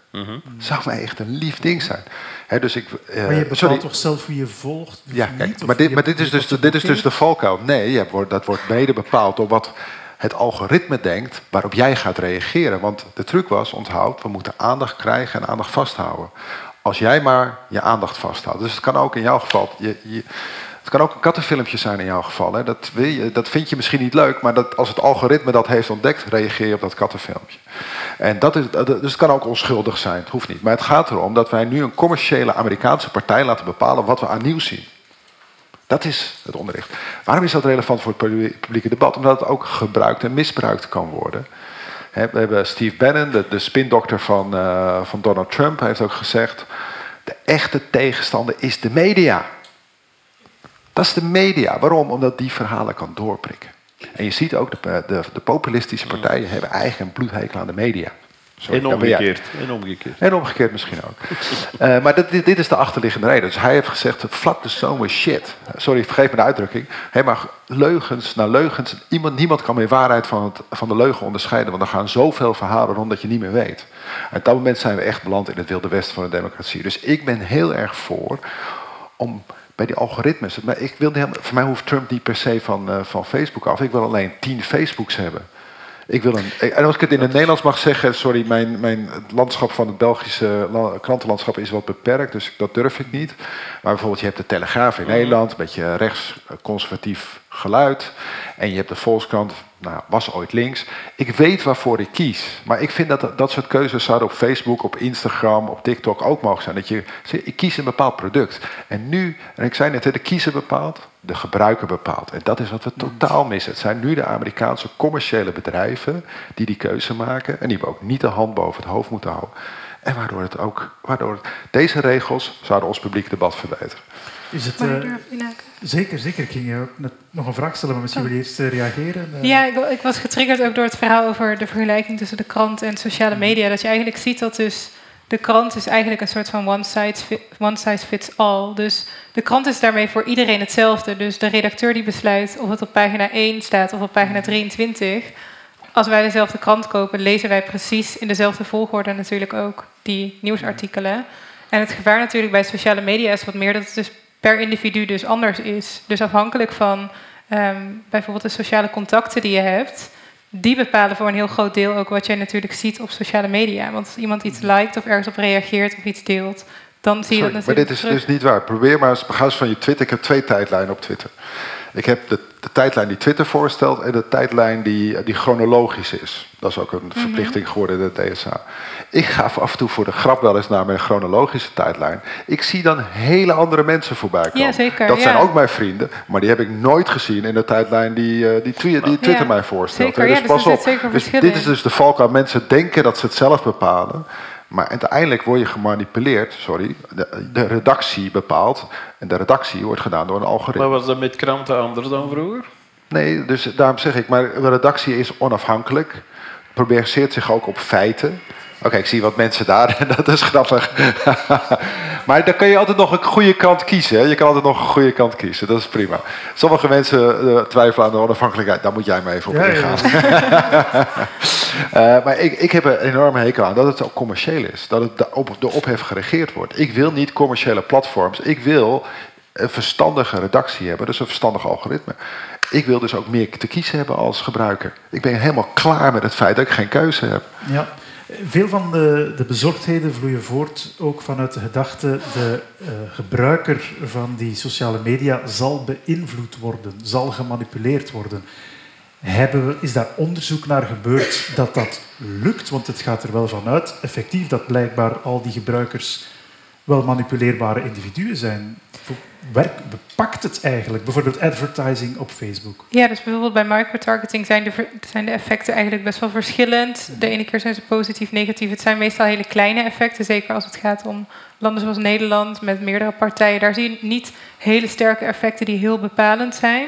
Zou mij echt een lief ding zijn. Dus ik, eh, Maar je bepaalt sorry. toch zelf wie je volgt? Ja, niet? kijk, Of maar, dit, maar dit, is dus, de- dit is dus de valkuil. Nee, je wordt, dat wordt mede bepaald door wat het algoritme denkt waarop jij gaat reageren. Want de truc was, onthoud, we moeten aandacht krijgen en aandacht vasthouden. Als jij maar je aandacht vasthoudt. Dus het kan ook in jouw geval... Je, je, het kan ook een kattenfilmpje zijn in jouw geval. Hè. Dat, wil je, dat vind je misschien niet leuk, maar dat, als het algoritme dat heeft ontdekt, reageer je op dat kattenfilmpje. En dat is, dus het kan ook onschuldig zijn, het hoeft niet. Maar het gaat erom dat wij nu een commerciële Amerikaanse partij laten bepalen wat we aan nieuws zien. Dat is het onderricht. Waarom is dat relevant voor het publie- publieke debat? Omdat het ook gebruikt en misbruikt kan worden. We hebben Steve Bannon, de, de spindokter van, eh, van Donald Trump, heeft ook gezegd: de echte tegenstander is de media. Dat is de media. Waarom? Omdat die verhalen kan doorprikken. En je ziet ook, de, de, de populistische partijen hebben eigen een bloedhekel aan de media. Sorry, En omgekeerd. En omgekeerd. En omgekeerd misschien ook. Eh, maar dit, dit, is de achterliggende reden. Dus hij heeft gezegd, flap the stone with shit. Sorry, vergeef me de uitdrukking. Hey, maar leugens na leugens. Iemand, niemand kan meer waarheid van, het, van de leugen onderscheiden. Want er gaan zoveel verhalen rond dat je niet meer weet. En op dat moment zijn we echt beland in het wilde westen van de democratie. Dus ik ben heel erg voor om bij die algoritmes... Maar ik wil helemaal, voor mij hoeft Trump niet per se van, eh, van Facebook af. Ik wil alleen tien Facebooks hebben. Ik wil een, en als ik het in het Nederlands mag zeggen, sorry, mijn, mijn het landschap van het Belgische la- krantenlandschap is wat beperkt, dus dat durf ik niet. Maar bijvoorbeeld, je hebt de Telegraaf in Nederland, een beetje rechts eh, conservatief geluid. En je hebt de Volkskrant, nou, was ooit links. Ik weet waarvoor ik kies. Maar ik vind dat dat soort keuzes zouden op Facebook, op Instagram, op TikTok ook mogen zijn. Dat je, ik kies een bepaald product. En nu, en ik zei net, de kiezer bepaalt, de gebruiker bepaalt. En dat is wat we totaal missen. Het zijn nu de Amerikaanse commerciële bedrijven die die keuze maken. En die we ook niet de hand boven het hoofd moeten houden. En waardoor het ook, waardoor het, deze regels zouden ons publiek debat verbeteren. Is het, eh, inhaken? zeker, zeker. Ik ging je nog een vraag stellen, maar misschien Oh. wil je eerst eh, reageren. eh. Ja, ik, ik was getriggerd ook door het verhaal over de vergelijking tussen de krant en sociale media. Dat je eigenlijk ziet dat dus de krant is eigenlijk een soort van one size, one size fits all. Dus de krant is daarmee voor iedereen hetzelfde. Dus de redacteur die besluit of het op pagina 1 staat of op pagina 23. Als wij dezelfde krant kopen, lezen wij precies in dezelfde volgorde natuurlijk ook die nieuwsartikelen. En het gevaar natuurlijk bij sociale media is wat meer dat het dus per individu dus anders is. Dus afhankelijk van ehm, bijvoorbeeld de sociale contacten die je hebt, die bepalen voor een heel groot deel ook wat jij natuurlijk ziet op sociale media. Want als iemand iets liked of ergens op reageert of iets deelt, dan zie je Sorry, dat maar dit is terug. dus niet waar. Probeer maar eens, ga eens van je Twitter. Ik heb twee tijdlijnen op Twitter. Ik heb de, de tijdlijn die Twitter voorstelt en de tijdlijn die, die chronologisch is. Dat is ook een Mhm. verplichting geworden in de DSA. Ik ga af en toe voor de grap wel eens naar mijn chronologische tijdlijn. Ik zie dan hele andere mensen voorbij komen. Ja, zeker, dat zijn ook mijn vrienden, maar die heb ik nooit gezien in de tijdlijn die, eh, die, twi- die Twitter Ja, mij voorstelt. zeker, dus dus pas op. Dus verschil dit in. is dus de valkuil. Mensen denken dat ze het zelf bepalen. Maar uiteindelijk word je gemanipuleerd, sorry. De, de redactie bepaalt. En de redactie wordt gedaan door een algoritme. Maar was dat met kranten anders dan vroeger? Nee, dus daarom zeg ik, maar de redactie is onafhankelijk. Probeert zich ook op feiten. Oké, ik zie wat mensen daar, dat is grappig. Maar dan kan je altijd nog een goede kant kiezen. Hè? Je kan altijd nog een goede kant kiezen, dat is prima. Sommige mensen eh, twijfelen aan de onafhankelijkheid, daar moet jij me even op ingaan. Eh, maar ik, ik heb een enorme hekel aan dat het ook commercieel is. Dat het op de ophef geregeerd wordt. Ik wil niet commerciële platforms. Ik wil een verstandige redactie hebben, dus een verstandig algoritme. Ik wil dus ook meer te kiezen hebben als gebruiker. Ik ben helemaal klaar met het feit dat ik geen keuze heb. Ja. Veel van de, de bezorgdheden vloeien voort ook vanuit de gedachte de eh, gebruiker van die sociale media zal beïnvloed worden, zal gemanipuleerd worden. Hebben is daar onderzoek naar gebeurd dat dat lukt? Want het gaat er wel vanuit, effectief, dat blijkbaar al die gebruikers wel manipuleerbare individuen zijn. Werk, bepakt het eigenlijk? Bijvoorbeeld advertising op Facebook. Ja, dus bijvoorbeeld bij microtargeting zijn de, zijn de effecten eigenlijk best wel verschillend. De ene keer zijn ze positief, negatief. Het zijn meestal hele kleine effecten, zeker als het gaat om landen zoals Nederland met meerdere partijen. Daar zie je niet hele sterke effecten die heel bepalend zijn.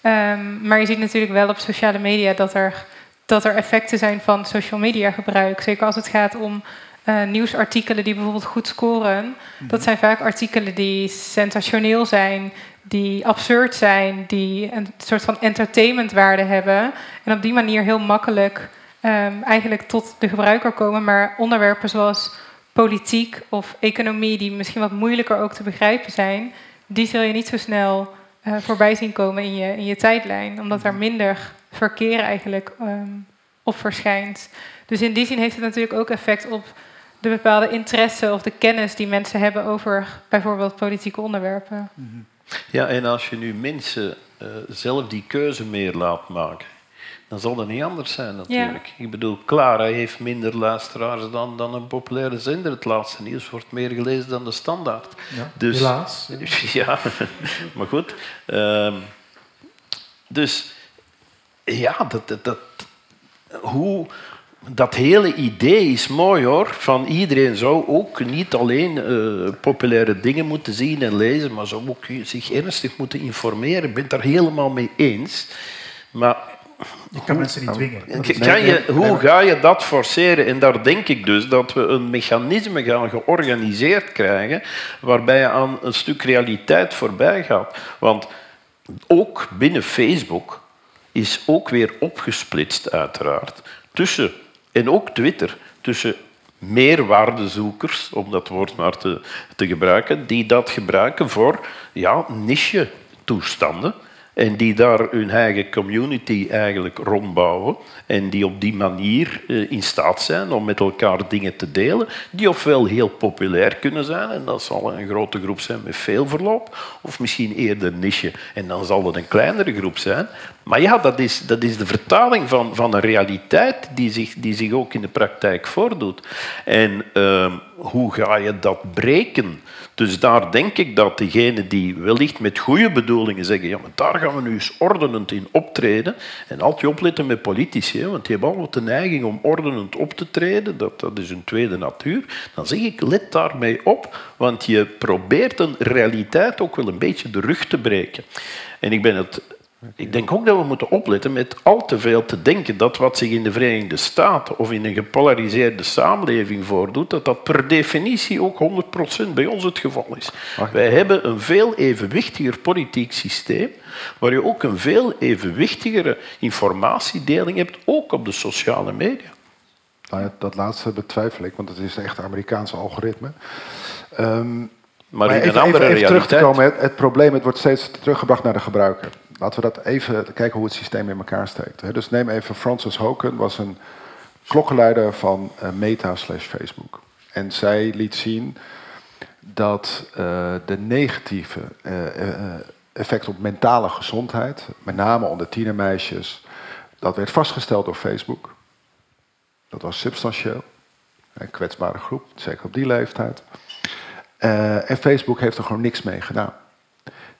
Ehm, maar je ziet natuurlijk wel op sociale media dat er, dat er effecten zijn van social media gebruik. Zeker als het gaat om eh, nieuwsartikelen die bijvoorbeeld goed scoren. Dat zijn vaak artikelen die sensationeel zijn, die absurd zijn, die een soort van entertainmentwaarde hebben. En op die manier heel makkelijk ehm, eigenlijk tot de gebruiker komen. Maar onderwerpen zoals politiek of economie, die misschien wat moeilijker ook te begrijpen zijn, die zul je niet zo snel eh, voorbij zien komen in je, in je tijdlijn. Omdat er minder verkeer eigenlijk ehm, op verschijnt. Dus in die zin heeft het natuurlijk ook effect op de bepaalde interesse of de kennis die mensen hebben over bijvoorbeeld politieke onderwerpen. Ja, en als je nu mensen eh, zelf die keuze meer laat maken, dan zal dat niet anders zijn natuurlijk. Ik bedoel, Clara heeft minder luisteraars dan, dan een populaire zender. Het laatste nieuws wordt meer gelezen dan de standaard. Ja, Dus- helaas. Ja, maar goed. Ehm, dus ja, dat, dat, dat, hoe, dat hele idee is mooi hoor. Van iedereen zou ook niet alleen eh, populaire dingen moeten zien en lezen, maar zou ook zich ernstig moeten informeren. Ik ben het daar helemaal mee eens. Maar Je kan mensen niet dwingen. Kan je, hoe ga je dat forceren? En daar denk ik dus dat we een mechanisme gaan georganiseerd krijgen waarbij je aan een stuk realiteit voorbij gaat. Want ook binnen Facebook is ook weer opgesplitst, uiteraard, tussen, en ook Twitter, tussen meerwaardezoekers, om dat woord maar te, te gebruiken, die dat gebruiken voor ja, niche-toestanden. En die daar hun eigen community eigenlijk rondbouwen. En die op die manier eh, in staat zijn om met elkaar dingen te delen. Die ofwel heel populair kunnen zijn, en dat zal een grote groep zijn met veel verloop. Of misschien eerder niche, en dan zal het een kleinere groep zijn. Maar ja, dat is, dat is de vertaling van, van een realiteit die zich, die zich ook in de praktijk voordoet. En ehm, hoe ga je dat breken? Dus daar denk ik dat degenen die wellicht met goede bedoelingen zeggen, ja, maar daar gaan we nu eens ordenend in optreden. En altijd opletten met politici, hè, want die hebben altijd de neiging om ordenend op te treden. Dat, dat is een tweede natuur. Dan zeg ik, let daarmee op, want je probeert een realiteit ook wel een beetje de rug te breken. En ik ben het ik denk ook dat we moeten opletten met al te veel te denken dat wat zich in de Verenigde Staten of in een gepolariseerde samenleving voordoet, dat dat per definitie ook 100% bij ons het geval is. Wij hebben een veel evenwichtiger politiek systeem, waar je ook een veel evenwichtigere informatiedeling hebt, ook op de sociale media. Nou dat laatste betwijfel ik, want het is echt Amerikaanse algoritme. Ehm, Maar, in even, een andere even, even terug te realiteit. komen, het, het probleem het wordt steeds teruggebracht naar de gebruiker. Laten we dat even kijken hoe het systeem in elkaar steekt. Dus neem even Frances Hoken, was een klokkenluider van eh, Meta slash Facebook. En zij liet zien dat eh, de negatieve eh, effect op mentale gezondheid, met name onder tienermeisjes, dat werd vastgesteld door Facebook. Dat was substantieel. Een kwetsbare groep, zeker op die leeftijd. En Facebook heeft er gewoon niks mee gedaan.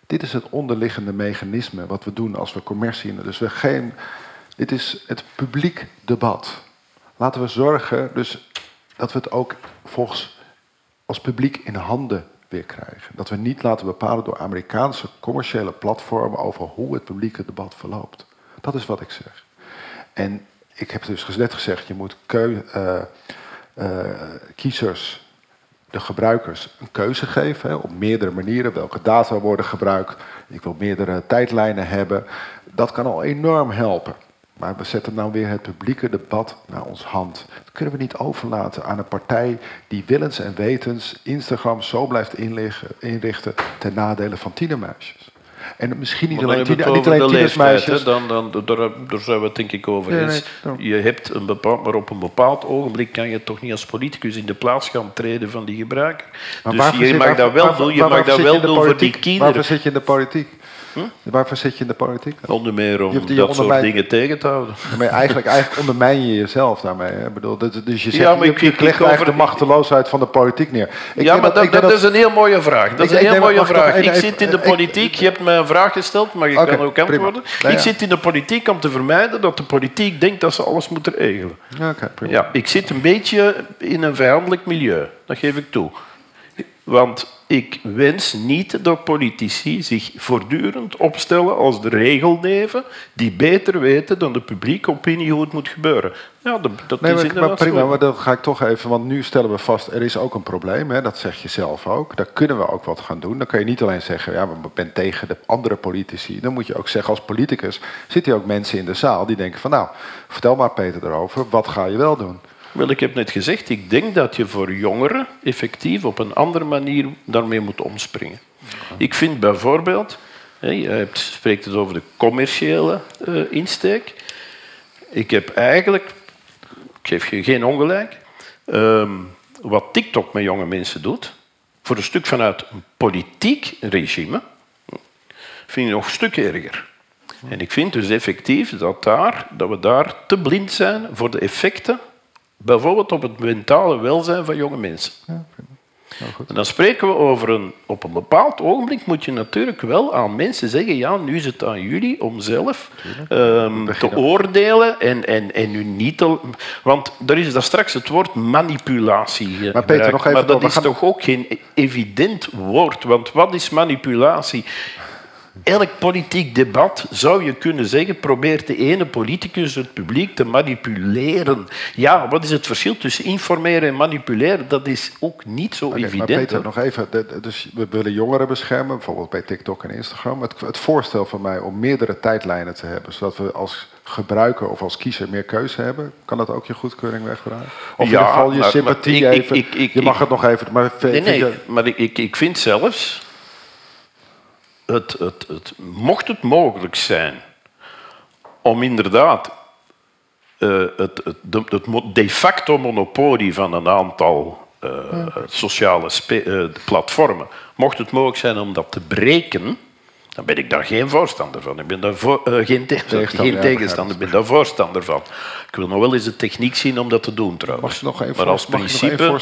Dit is het onderliggende mechanisme wat we doen als we commercie. Dus we geen, dit is het publiek debat. Laten we zorgen dus dat we het ook volgens als publiek in handen weer krijgen. Dat we niet laten bepalen door Amerikaanse commerciële platformen over hoe het publieke debat verloopt. Dat is wat ik zeg. En ik heb dus net gezegd, je moet keu, eh, eh, kiezers, de gebruikers, een keuze geven op meerdere manieren. Welke data worden gebruikt. Ik wil meerdere tijdlijnen hebben. Dat kan al enorm helpen. Maar we zetten nou weer het publieke debat naar ons hand. Dat kunnen we niet overlaten aan een partij die willens en wetens Instagram zo blijft inrichten ten nadele van tienermeisjes. En misschien niet dan alleen, het niet alleen tienersmeisjes. hè. Dan, dan, daar, daar zijn we het denk ik over eens. nee, je hebt een bepaald, maar op een bepaald ogenblik kan je toch niet als politicus in de plaats gaan treden van die gebruiker. Maar dus je mag dat wel doen, je mag dat wel doen voor die kinderen. Waarvoor zit je in de politiek? Waarvoor zit je in de politiek? Onder meer om dat soort dingen tegen te houden. Maar eigenlijk, eigenlijk ondermijn je jezelf daarmee. Hè? Ik bedoel, dus je zegt, Ja, maar je, ik- je ik- legt ik over- de machteloosheid van de politiek neer. Ik ja, maar dat, is een heel mooie vraag. Dat Ik- is een heel mooie ik vraag. even- Ik zit in de politiek. Je hebt mij een vraag gesteld, maar ik kan ook antwoorden. Ik zit in de politiek om te vermijden dat de politiek denkt dat ze alles moeten regelen. Ja, ik zit een beetje in een vijandelijk milieu. Dat geef ik toe. Want ik wens niet dat politici zich voortdurend opstellen als de regelneven die beter weten dan de publieke opinie hoe het moet gebeuren. Ja, dat, dat Nee, is maar, inderdaad maar prima, maar dan ga ik toch even, want nu stellen we vast, er is ook een probleem, hè, dat zeg je zelf ook. Daar kunnen we ook wat gaan doen. Dan kan je niet alleen zeggen, ja, maar ik ben tegen de andere politici. Dan moet je ook zeggen, als politicus zitten hier ook mensen in de zaal die denken van, nou, vertel maar Peter erover, wat ga je wel doen? Wel, ik heb net gezegd, ik denk dat je voor jongeren effectief op een andere manier daarmee moet omspringen. Ik vind bijvoorbeeld, je spreekt het over de commerciële eh, insteek. Ik heb eigenlijk, ik geef je geen ongelijk, ehm, wat TikTok met jonge mensen doet, voor een stuk vanuit een politiek regime, vind ik nog een stuk erger. En ik vind dus effectief dat, daar, dat we daar te blind zijn voor de effecten, bijvoorbeeld op het mentale welzijn van jonge mensen. En dan spreken we over een... Op een bepaald ogenblik moet je natuurlijk wel aan mensen zeggen ja, nu is het aan jullie om zelf ehm, te oordelen en, en, en u niet te... Want er is daar straks het woord manipulatie. Maar Peter, nog even Maar dat door, is gaan- toch ook geen evident woord. Want wat is manipulatie? Elk politiek debat zou je kunnen zeggen, probeert de ene politicus het publiek te manipuleren. Ja, wat is het verschil tussen informeren en manipuleren? Dat is ook niet zo Oké, maar evident. Peter, nog even. Dus we willen jongeren beschermen, bijvoorbeeld bij TikTok en Instagram. Het, het voorstel van mij om meerdere tijdlijnen te hebben, zodat we als gebruiker of als kiezer meer keuze hebben, kan dat ook je goedkeuring wegdragen? Of in Ja, ieder geval je maar- sympathie maar ik- even. ik- ik- je mag het nog even. Maar Nee, nee, je- maar ik, ik, ik vind zelfs, het, het, het, mocht het mogelijk zijn om inderdaad eh, het, het, de, het de facto monopolie van een aantal eh, sociale eh, platformen, mocht het mogelijk zijn om dat te breken, dan ben ik daar geen voorstander van. Ik ben daar voor, geen, tegen- Tegenstander, geen ja, tegenstander, ik ben daar voorstander van. Ik wil nog wel eens de techniek zien om dat te doen trouwens. Mag je nog maar als principe...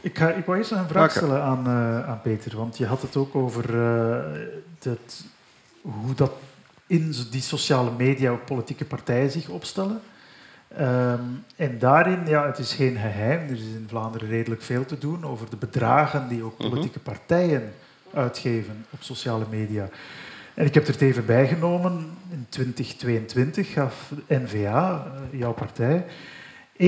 Ik, ga, ik wou eerst een vraag stellen aan, eh, aan Peter, want je had het ook over eh, dat, hoe dat in die sociale media ook politieke partijen zich opstellen. Ehm, en daarin, ja, het is geen geheim, er is in Vlaanderen redelijk veel te doen over de bedragen die ook politieke partijen uitgeven op sociale media. En ik heb er het even bijgenomen. In 2022 gaf NVA, eh, jouw partij, 1,7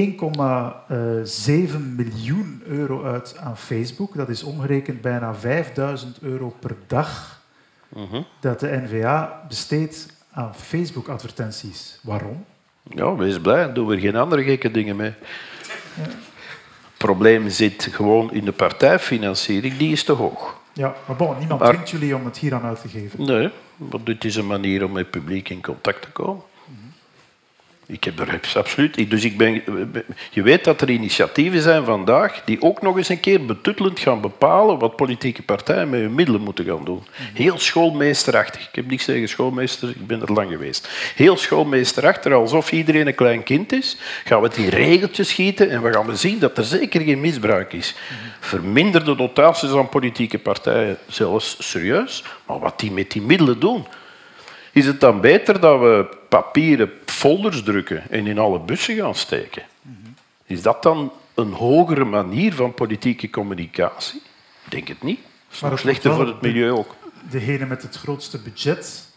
miljoen euro uit aan Facebook. Dat is omgerekend bijna 5000 euro per dag mhm. dat de NVA besteedt aan Facebook-advertenties. Waarom? Ja, wees blij, dan doen we er geen andere gekke dingen mee. Het probleem zit gewoon in de partijfinanciering, die is te hoog. Ja, maar bon, niemand Maar- dwingt jullie om het hier aan uit te geven. Nee, want dit is een manier om met het publiek in contact te komen. Ik heb er absoluut. Dus ik ben, je weet dat er initiatieven zijn vandaag die ook nog eens een keer betuttelend gaan bepalen wat politieke partijen met hun middelen moeten gaan doen. Heel schoolmeesterachtig. Ik heb niks tegen schoolmeester, ik ben er lang geweest. Heel schoolmeesterachtig, alsof iedereen een klein kind is. Gaan we in regeltjes schieten en we gaan zien dat er zeker geen misbruik is. Verminder de dotaties aan politieke partijen zelfs serieus, maar wat die met die middelen doen. Is het dan beter dat we papieren folders drukken en in alle bussen gaan steken? Is dat dan een hogere manier van politieke communicatie? Ik denk het niet. Is Maar het slechter voor het milieu ook. Degene met het grootste budget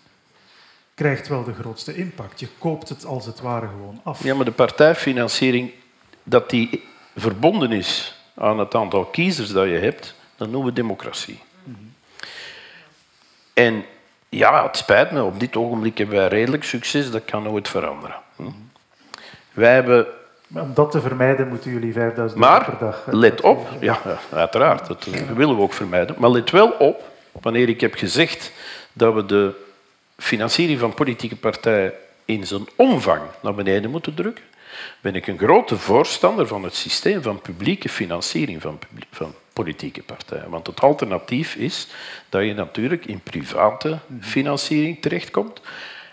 krijgt wel de grootste impact. Je koopt het als het ware gewoon af. Ja, maar de partijfinanciering, dat die verbonden is aan het aantal kiezers dat je hebt, dat noemen we democratie. En ja, het spijt me, op dit ogenblik hebben wij redelijk succes, dat kan nooit veranderen. Hm. Wij hebben Maar Om dat te vermijden moeten jullie 5000 euro Maar per dag... eh, let op, ja, uiteraard, dat willen we ook vermijden. Maar let wel op, wanneer ik heb gezegd dat we de financiering van politieke partijen in zijn omvang naar beneden moeten drukken, ben ik een grote voorstander van het systeem van publieke financiering van, van politieke partijen. Want het alternatief is dat je natuurlijk in private financiering terechtkomt.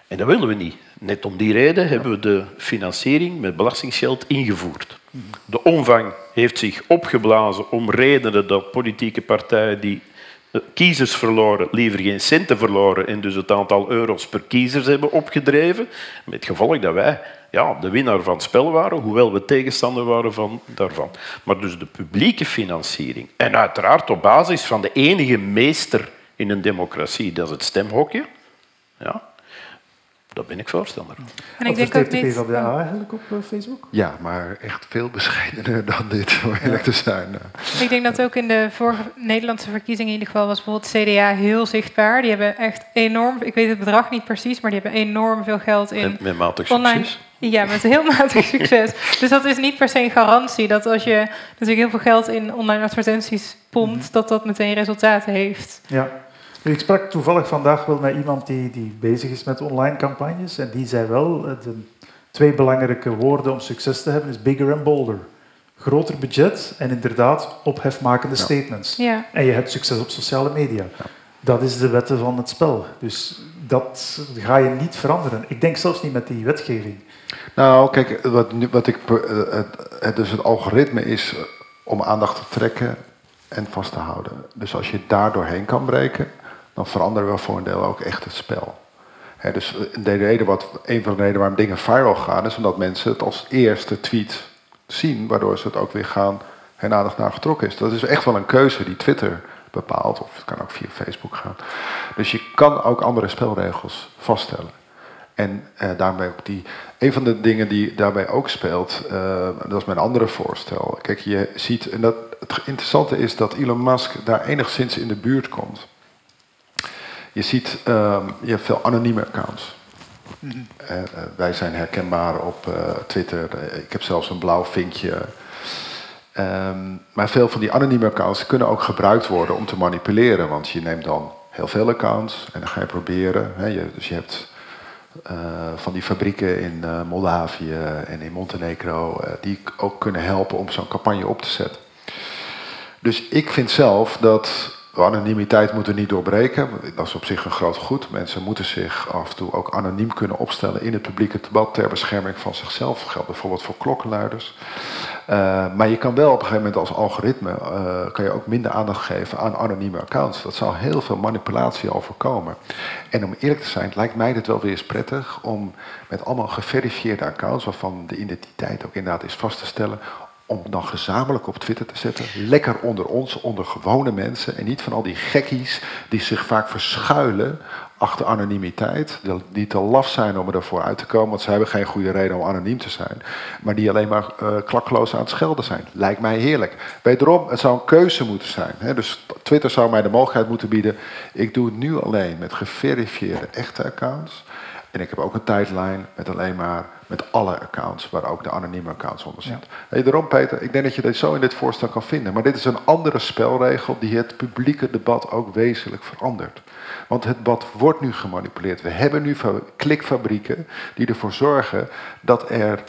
En dat willen we niet. Net om die reden hebben we de financiering met belastingsgeld ingevoerd. De omvang heeft zich opgeblazen om redenen dat politieke partijen die kiezers verloren, liever geen centen verloren en dus het aantal euro's per kiezers hebben opgedreven. Met gevolg dat wij ja, de winnaar van het spel waren, hoewel we tegenstander waren van, daarvan. Maar dus de publieke financiering. En uiteraard op basis van de enige meester in een democratie, dat is het stemhokje. Ja, daar ben ik voorstander van. En ik denk ook de niet... PvdA eigenlijk op eh, Facebook? Ja, maar echt veel bescheidener dan dit, om eerlijk te zijn. Ik denk dat ook in de vorige Nederlandse verkiezingen in ieder geval was bijvoorbeeld CDA heel zichtbaar. Die hebben echt enorm, ik weet het bedrag niet precies, maar die hebben enorm veel geld in Met, met matig online. succes. Ja, met heel matig succes. Dus dat is niet per se een garantie dat als je natuurlijk heel veel geld in online advertenties pompt, dat dat meteen resultaten heeft. Ja. Ik sprak toevallig vandaag wel met iemand die, die bezig is met online campagnes. En die zei wel, eh, de twee belangrijke woorden om succes te hebben is bigger and bolder. Groter budget en inderdaad ophefmakende Ja. statements. Ja. En je hebt succes op sociale media. Dat is de wetten van het spel. Dus dat ga je niet veranderen. Ik denk zelfs niet met die wetgeving. Nou, kijk, wat, wat ik, eh, het, dus het algoritme is eh, om aandacht te trekken en vast te houden. Dus als je daar doorheen kan breken, dan veranderen we voor een deel ook echt het spel. Dus eh, de reden wat, een van de redenen waarom dingen viral gaan, is omdat mensen het als eerste tweet zien, waardoor ze het ook weer gaan en aandacht naar getrokken is. Dat is echt wel een keuze die Twitter bepaalt, of het kan ook via Facebook gaan. Dus je kan ook andere spelregels vaststellen. En eh, daarmee ook die. Een van de dingen die daarbij ook speelt, eh, dat is mijn andere voorstel. Kijk, je ziet, en dat, het interessante is dat Elon Musk daar enigszins in de buurt komt. Je ziet, ehm, je hebt veel anonieme accounts. Eh, eh, wij zijn herkenbaar op Twitter. Ik heb zelfs een blauw vinkje. Ehm, maar veel van die anonieme accounts kunnen ook gebruikt worden om te manipuleren. Want je neemt dan heel veel accounts en dan ga je proberen. Hè, je, dus je hebt eh, van die fabrieken in eh, Moldavië en in Montenegro, eh, die ook kunnen helpen om zo'n campagne op te zetten. Dus ik vind zelf dat anonimiteit moeten niet doorbreken. Dat is op zich een groot goed. Mensen moeten zich af en toe ook anoniem kunnen opstellen in het publieke debat ter bescherming van zichzelf. Dat geldt bijvoorbeeld voor klokkenluiders. Uh, maar je kan wel op een gegeven moment als algoritme uh, kan je ook minder aandacht geven aan anonieme accounts. Dat zou heel veel manipulatie al voorkomen. En om eerlijk te zijn, lijkt mij dit wel weer eens prettig om met allemaal geverifieerde accounts, waarvan de identiteit ook inderdaad is vast te stellen, om dan gezamenlijk op Twitter te zetten. Lekker onder ons, onder gewone mensen. En niet van al die gekkies die zich vaak verschuilen achter anonimiteit. Die te laf zijn om ervoor uit te komen. Want ze hebben geen goede reden om anoniem te zijn. Maar die alleen maar uh, klakkeloos aan het schelden zijn. Lijkt mij heerlijk. Wederom, het zou een keuze moeten zijn. Hè? Dus Twitter zou mij de mogelijkheid moeten bieden. Ik doe het nu alleen met geverifieerde echte accounts. En ik heb ook een tijdlijn met alleen maar met alle accounts, waar ook de anonieme accounts onder zitten. Ja. Hey, daarom, Peter, ik denk dat je dit zo in dit voorstel kan vinden. Maar dit is een andere spelregel die het publieke debat ook wezenlijk verandert. Want het debat wordt nu gemanipuleerd. We hebben nu klikfabrieken die ervoor zorgen dat er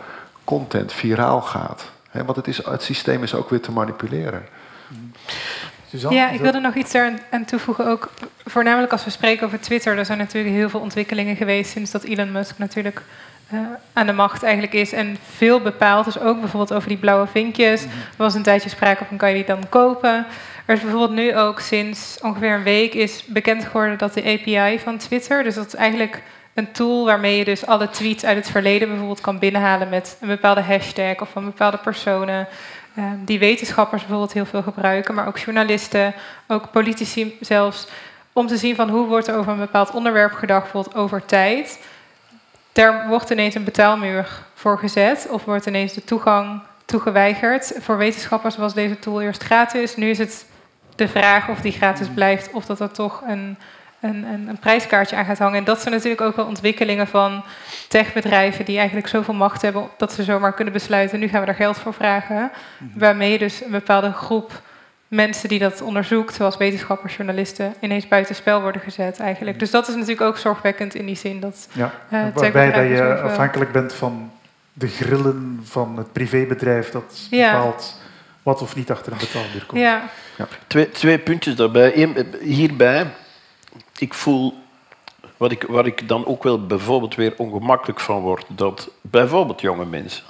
content viraal gaat. He, want het, is, het systeem is ook weer te manipuleren. Suzanne, ja, ik wilde nog iets aan toevoegen. Ook voornamelijk als we spreken over Twitter. Er zijn natuurlijk heel veel ontwikkelingen geweest sinds dat Elon Musk natuurlijk uh, aan de macht eigenlijk is. En veel bepaalt. Dus ook bijvoorbeeld over die blauwe vinkjes. Mm-hmm. Er was een tijdje sprake van, kan je die dan kopen? Er is bijvoorbeeld nu ook sinds ongeveer een week is bekend geworden dat de API van Twitter... dus dat is eigenlijk een tool waarmee je dus alle tweets uit het verleden bijvoorbeeld kan binnenhalen... met een bepaalde hashtag of van bepaalde personen... Uh, die wetenschappers bijvoorbeeld heel veel gebruiken, maar ook journalisten, ook politici zelfs, om te zien van hoe wordt er over een bepaald onderwerp gedacht, bijvoorbeeld over tijd. Daar wordt ineens een betaalmuur voor gezet of wordt ineens de toegang toegeweigerd. Voor wetenschappers was deze tool eerst gratis. Nu is het de vraag of die gratis blijft of dat er toch een, een, een, een prijskaartje aan gaat hangen. En dat zijn natuurlijk ook wel ontwikkelingen van techbedrijven die eigenlijk zoveel macht hebben dat ze zomaar kunnen besluiten, nu gaan we er geld voor vragen. Waarmee dus een bepaalde groep mensen die dat onderzoekt, zoals wetenschappers, journalisten, ineens buitenspel worden gezet eigenlijk. Dus dat is natuurlijk ook zorgwekkend in die zin dat ja, uh, waarbij dat je afhankelijk bent van de grillen van het privébedrijf dat ja. bepaalt wat of niet achter een betaalmuur komt. Ja, Twee, twee puntjes daarbij. Eén, eh, hierbij, ik voel, wat ik, waar ik dan ook wel bijvoorbeeld weer ongemakkelijk van word, dat bijvoorbeeld jonge mensen,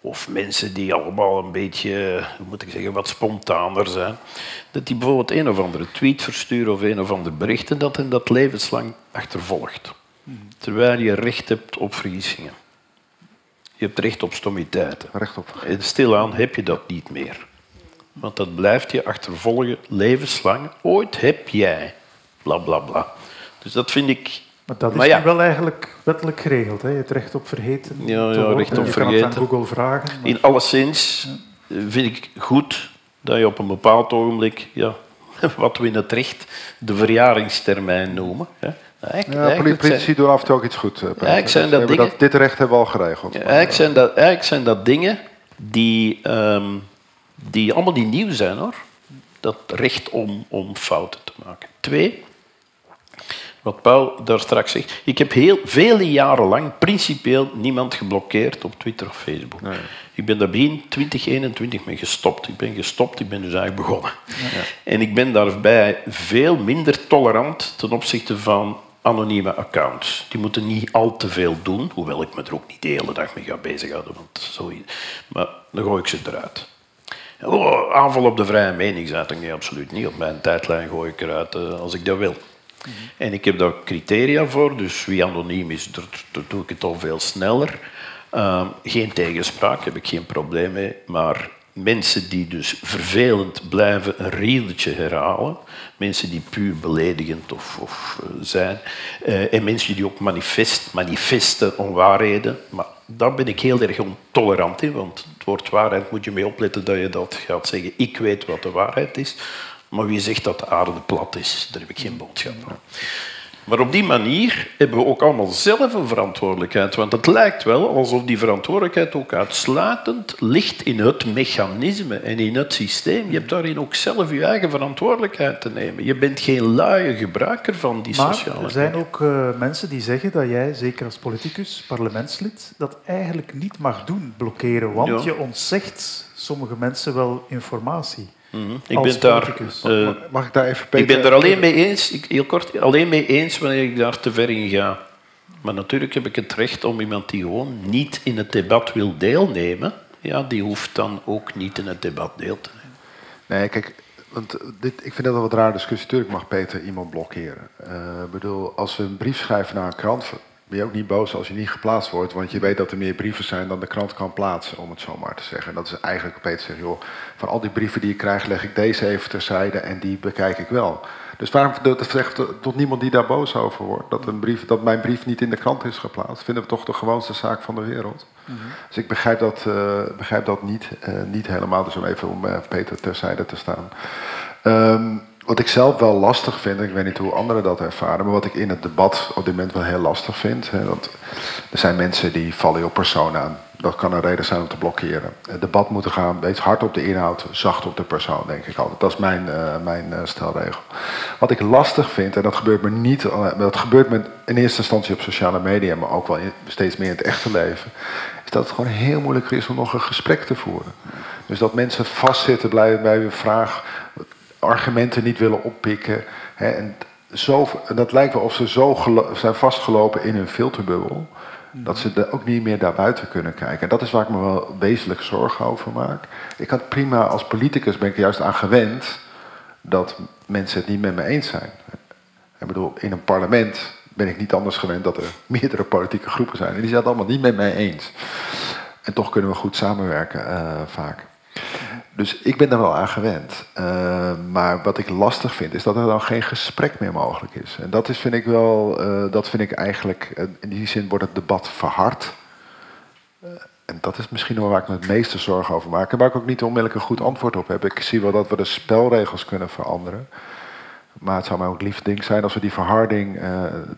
of mensen die allemaal een beetje, hoe moet ik zeggen, wat spontaner zijn, dat die bijvoorbeeld een of andere tweet versturen of een of ander bericht en dat hen dat levenslang achtervolgt. Terwijl je recht hebt op vergissingen. Je hebt recht op stommiteiten. Recht op. En stilaan heb je dat niet meer. Want dat blijft je achtervolgen levenslang. Ooit heb jij bla bla bla. Dus dat vind ik. Maar dat is Maar ja. nu wel eigenlijk wettelijk geregeld. Hè? Je hebt recht op vergeten. Ja, ja, recht op je kan het vergeten. aan Google vragen. maar- In alleszins eh, vind ik goed dat je op een bepaald ogenblik, ja, wat we in het recht de verjaringstermijn noemen. Hè. Eigenlijk- Ja, politici zijn- doen af en toe ook iets goed. eh. Eigenlijk zijn Dus dat dingen- dit recht hebben we al geregeld. Ja, eigenlijk, zijn dat, eigenlijk zijn dat dingen die, ehm, die allemaal niet nieuw zijn hoor. Dat recht om, om fouten te maken. Twee, wat Paul daar straks zegt. Ik heb heel, vele jaren lang principieel niemand geblokkeerd op Twitter of Facebook. Ik ben daar begin 2021 mee gestopt. Ik ben gestopt, ik ben dus eigenlijk begonnen. En ik ben daarbij veel minder tolerant ten opzichte van anonieme accounts. Die moeten niet al te veel doen, hoewel ik me er ook niet de hele dag mee ga bezighouden. Want zo, maar dan gooi ik ze eruit. Oh, aanval op de vrije meningsuiting? Nee, absoluut niet. Op mijn tijdlijn gooi ik eruit eh, als ik dat wil. En ik heb daar criteria voor, dus wie anoniem is, daar, doe ik het al veel sneller. Ehm, geen tegenspraak, heb ik geen probleem mee. Maar mensen die dus vervelend blijven een riedeltje herhalen, mensen die puur beledigend of, of, eh, zijn, eh, en mensen die ook manifest, manifesten onwaarheden, maar daar ben ik heel erg ontolerant in, want het woord waarheid moet je mee opletten dat je dat gaat zeggen. Ik weet wat de waarheid is, maar wie zegt dat de aarde plat is, daar heb ik geen boodschap aan. Maar op die manier hebben we ook allemaal zelf een verantwoordelijkheid. Want het lijkt wel alsof die verantwoordelijkheid ook uitsluitend ligt in het mechanisme en in het systeem. Je hebt daarin ook zelf je eigen verantwoordelijkheid te nemen. Je bent geen luie gebruiker van die Maar sociale er zijn ook eh, mensen die zeggen dat jij, zeker als politicus, parlementslid, dat eigenlijk niet mag doen, blokkeren. Want Ja. je ontzegt sommige mensen wel informatie. Mhm. Ik als ben daar... politicus. eh, Mag- Mag ik daar even Peter... ik ben er alleen mee eens, ik, heel kort, alleen mee eens wanneer ik daar te ver in ga. Maar natuurlijk heb ik het recht om iemand die gewoon niet in het debat wil deelnemen, ja, die hoeft dan ook niet in het debat deel te nemen. Nee, kijk, want dit, ik vind dat een wat raar discussie. Tuurlijk mag Peter iemand blokkeren. Eh, Ik bedoel, als we een brief schrijven naar een krant, ben je ook niet boos als je niet geplaatst wordt, want je weet dat er meer brieven zijn dan de krant kan plaatsen, om het zo maar te zeggen. En dat is eigenlijk Peter zegt, joh, van al die brieven die ik krijg, leg ik deze even terzijde en die bekijk ik wel. Dus waarom dat zegt tot niemand die daar boos over wordt, dat, een brief, dat mijn brief niet in de krant is geplaatst, vinden we toch de gewoonste zaak van de wereld. Dus ik begrijp dat, eh, begrijp dat niet, eh, niet helemaal, dus om even om eh, Peter terzijde te staan. Ehm, wat ik zelf wel lastig vind, ik weet niet hoe anderen dat ervaren, maar wat ik in het debat op dit moment wel heel lastig vind. Hè, want er zijn mensen die vallen op persoon aan. Dat kan een reden zijn om te blokkeren. Het debat moet gaan, wees hard op de inhoud, zacht op de persoon, denk ik altijd. Dat is mijn, eh, mijn eh, stelregel. Wat ik lastig vind, en dat gebeurt me niet, maar dat gebeurt me in eerste instantie op sociale media, maar ook wel steeds meer in het echte leven, is dat het gewoon heel moeilijk is om nog een gesprek te voeren. Dus dat mensen vastzitten bij, bij een vraag, argumenten niet willen oppikken. Hè, en zo, dat lijkt wel of ze zo zijn vastgelopen in hun filterbubbel. Dat ze er ook niet meer naar buiten kunnen kijken. En dat is waar ik me wel wezenlijk zorgen over maak. Ik had prima als politicus ben ik er juist aan gewend dat mensen het niet met me eens zijn. Ik bedoel, in een parlement ben ik niet anders gewend dat er meerdere politieke groepen zijn. En die zijn het allemaal niet met mij eens. En toch kunnen we goed samenwerken eh, vaak. Dus ik ben er wel aan gewend. Eh, maar wat ik lastig vind, is dat er dan geen gesprek meer mogelijk is. En dat is, vind ik wel, eh, dat vind ik eigenlijk, eh, in die zin wordt het debat verhard. En dat is misschien wel waar ik me het meeste zorgen over maak. En waar ik ook niet onmiddellijk een goed antwoord op heb. Ik zie wel dat we de spelregels kunnen veranderen. Maar het zou mij ook lief ding zijn als we die verharding,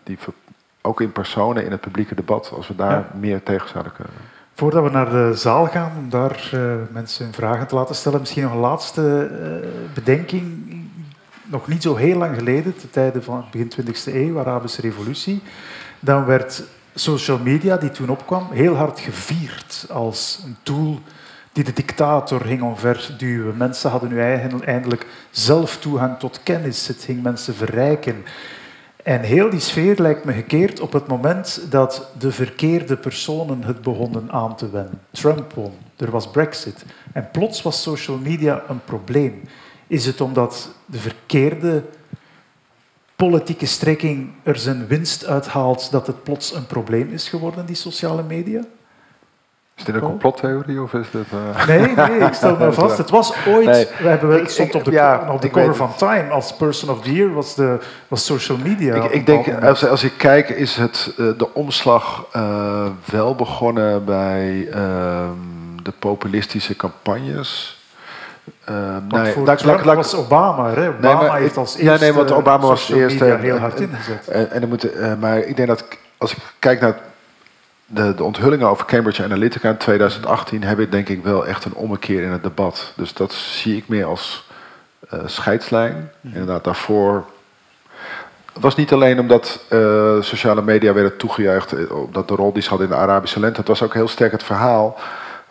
die ver- ook in personen, in het publieke debat, als we daar Ja. meer tegen zouden kunnen. Voordat we naar de zaal gaan, om daar eh, mensen hun vragen te laten stellen, misschien nog een laatste eh, bedenking. Nog niet zo heel lang geleden, ten tijde van begin 20e eeuw, Arabische revolutie, dan werd social media, die toen opkwam, heel hard gevierd als een tool die de dictator ging omverduwen. Mensen hadden nu eindelijk zelf toegang tot kennis. Het ging mensen verrijken. En heel die sfeer lijkt me gekeerd op het moment dat de verkeerde personen het begonnen aan te wennen. Trump won, er was Brexit. En plots was social media een probleem. Is het omdat de verkeerde politieke strekking er zijn winst uithaalt dat het plots een probleem is geworden, die sociale media? Is dit een complottheorie of is dit... Uh... Nee, nee, ik stel me vast. Het was ooit... Nee, we hebben, het stond op de, ja, op de cover van Time als Person of the Year, was, de, was social media. Ik, ik denk, als, als ik kijk, is het, uh, de omslag uh, wel begonnen bij ehm, de populistische campagnes uh, nee, voor dat, Trump was Obama. Hè? Obama nee, maar, heeft als eerste... Ja, nee, want Obama was de eerste. heel hard ingezet. En, en, moet, uh, maar ik denk dat als ik kijk naar de, de onthullingen over Cambridge Analytica in 2018... heb ik denk ik wel echt een ommekeer in het debat. Dus dat zie ik meer als uh, scheidslijn. Mm. Inderdaad, daarvoor... Het was niet alleen omdat uh, sociale media werden toegejuicht... omdat de rol die ze hadden in de Arabische lente. Het was ook heel sterk het verhaal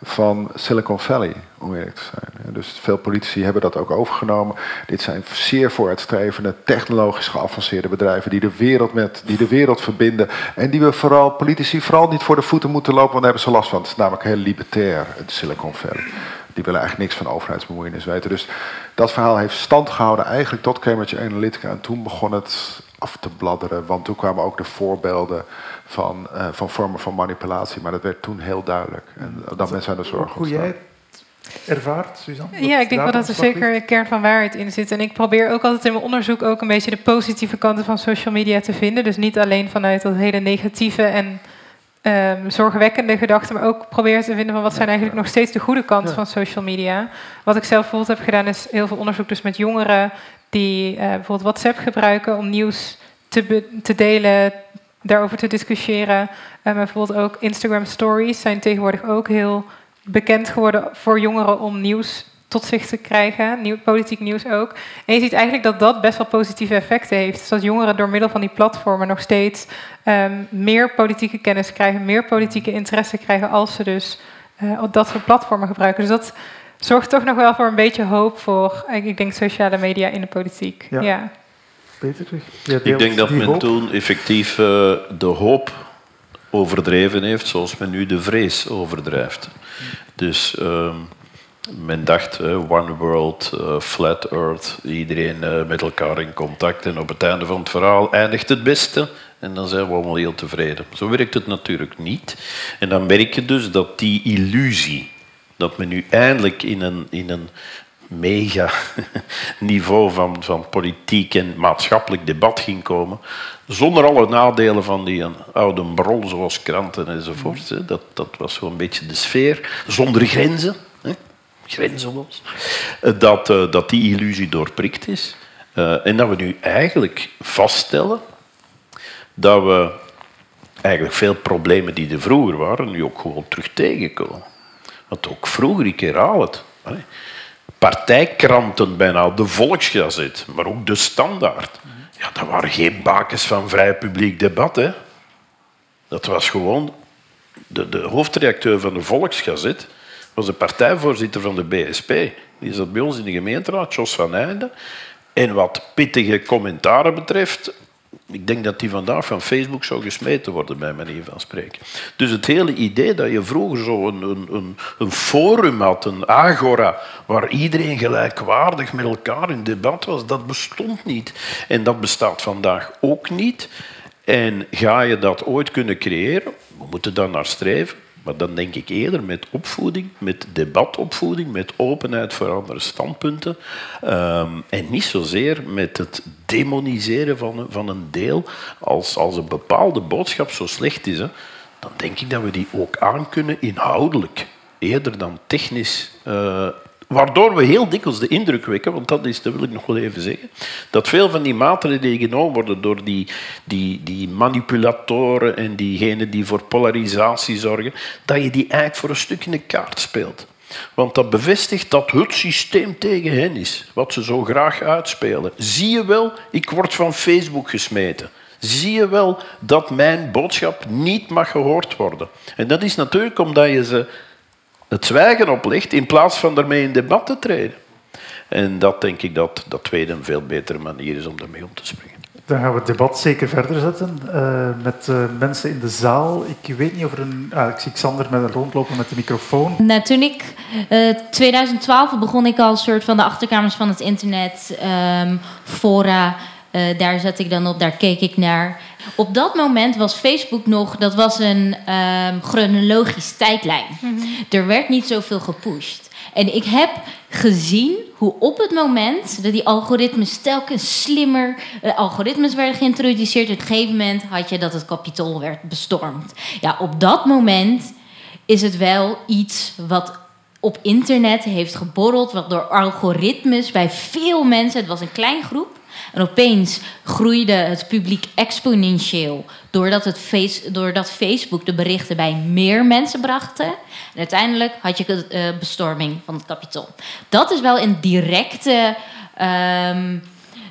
van Silicon Valley, om eerlijk te zijn. Dus veel politici hebben dat ook overgenomen. Dit zijn zeer vooruitstrevende, technologisch geavanceerde bedrijven die de wereld, met, die de wereld verbinden. En die we vooral, politici vooral niet voor de voeten moeten lopen, want daar hebben ze last van. Het is namelijk heel libertair, het Silicon Valley. Die willen eigenlijk niks van overheidsbemoeienis weten. Dus dat verhaal heeft stand gehouden eigenlijk tot Cambridge Analytica. En toen begon het af te bladderen, want toen kwamen ook de voorbeelden van, uh, van vormen van manipulatie. Maar dat werd toen heel duidelijk. En dat mensen aan de zorg Hoe jij het ervaart, Suzanne? Ja, ik denk wel dat er zeker een kern van waarheid in zit. En ik probeer ook altijd in mijn onderzoek ook een beetje de positieve kanten van social media te vinden. Dus niet alleen vanuit dat hele negatieve en um, zorgwekkende gedachten, maar ook probeer te vinden van wat zijn eigenlijk nog steeds de goede kanten van social media. Wat ik zelf bijvoorbeeld heb gedaan is heel veel onderzoek dus met jongeren die uh, bijvoorbeeld WhatsApp gebruiken om nieuws te, te delen, daarover te discussiëren. Bijvoorbeeld ook Instagram stories zijn tegenwoordig ook heel bekend geworden voor jongeren om nieuws tot zich te krijgen, nieuw, politiek nieuws ook. En je ziet eigenlijk dat dat best wel positieve effecten heeft. Dus dat jongeren door middel van die platformen nog steeds um, meer politieke kennis krijgen, meer politieke interesse krijgen als ze dus uh, dat soort platformen gebruiken. Dus dat zorgt toch nog wel voor een beetje hoop voor, ik denk, sociale media in de politiek. Ja. ja. Peter, ik denk dat men hoop. toen effectief uh, de hoop overdreven heeft, zoals men nu de vrees overdrijft. Dus uh, men dacht, uh, one world, uh, flat earth, iedereen met elkaar in contact. En op het einde van het verhaal eindigt het beste. En dan zijn we allemaal heel tevreden. Zo werkt het natuurlijk niet. En dan merk je dus dat die illusie, dat men nu eindelijk in een, in een mega niveau van, van politiek en maatschappelijk debat ging komen, zonder alle nadelen van die oude brol zoals kranten enzovoort. Dat, dat was zo'n beetje de sfeer, zonder grenzen, hè, grenzeloos, dat, eh, dat die illusie doorprikt is. Uh, en dat we nu eigenlijk vaststellen dat we eigenlijk veel problemen die er vroeger waren, nu ook gewoon terug tegenkomen. Want ook vroeger, ik herhaal het, partijkranten bijna, de Volksgazet, maar ook de Standaard. Ja, dat waren geen bakens van vrij publiek debat. Hè. Dat was gewoon... De, de hoofdredacteur van de Volksgazet was de partijvoorzitter van de BSP. Die zat bij ons in de gemeenteraad, Jos van Einde. En wat pittige commentaren betreft, ik denk dat die vandaag van Facebook zou gesmeten worden, bij manier van spreken. Dus het hele idee dat je vroeger zo een, een, een forum had, een agora, waar iedereen gelijkwaardig met elkaar in debat was, dat bestond niet. En dat bestaat vandaag ook niet. En ga je dat ooit kunnen creëren? We moeten daar naar streven. Maar dan denk ik eerder met opvoeding, met debatopvoeding, met openheid voor andere standpunten. Um, en niet zozeer met het demoniseren van, van een deel. Als, als een bepaalde boodschap zo slecht is, hè, dan denk ik dat we die ook aan kunnen inhoudelijk. Eerder dan technisch uh, Waardoor we heel dikwijls de indruk wekken, want dat, is, dat wil ik nog wel even zeggen, dat veel van die maatregelen die genomen worden door die, die, die manipulatoren en diegenen die voor polarisatie zorgen, dat je die eigenlijk voor een stuk in de kaart speelt. Want dat bevestigt dat het systeem tegen hen is, wat ze zo graag uitspelen. Zie je wel, ik word van Facebook gesmeten. Zie je wel dat mijn boodschap niet mag gehoord worden. En dat is natuurlijk omdat je ze het zwijgen oplegt in plaats van daarmee in debat te treden. En dat denk ik dat dat tweede een veel betere manier is om daarmee om te springen. Dan gaan we het debat zeker verder zetten uh, met uh, mensen in de zaal. Ik weet niet of er een. Ah, ik zie Xander met een rondlopen met de microfoon. Nou, toen ik uh, 2012 begon ik al soort van de achterkamers van het internet, um, fora. Daar zat ik dan op, daar keek ik naar. Op dat moment was Facebook nog, dat was een um, chronologisch tijdlijn. Mm -hmm. Er werd niet zoveel gepusht. En ik heb gezien hoe op het moment dat die algoritmes telkens slimmer uh, algoritmes werden geïntroduceerd, op een gegeven moment had je dat het kapitool werd bestormd. Ja, op dat moment is het wel iets wat op internet heeft geborreld, wat door algoritmes bij veel mensen, het was een klein groep, en opeens groeide het publiek exponentieel. Doordat, het face, doordat Facebook de berichten bij meer mensen brachten. En uiteindelijk had je de uh, bestorming van het kapitool. Dat is wel een directe. Um,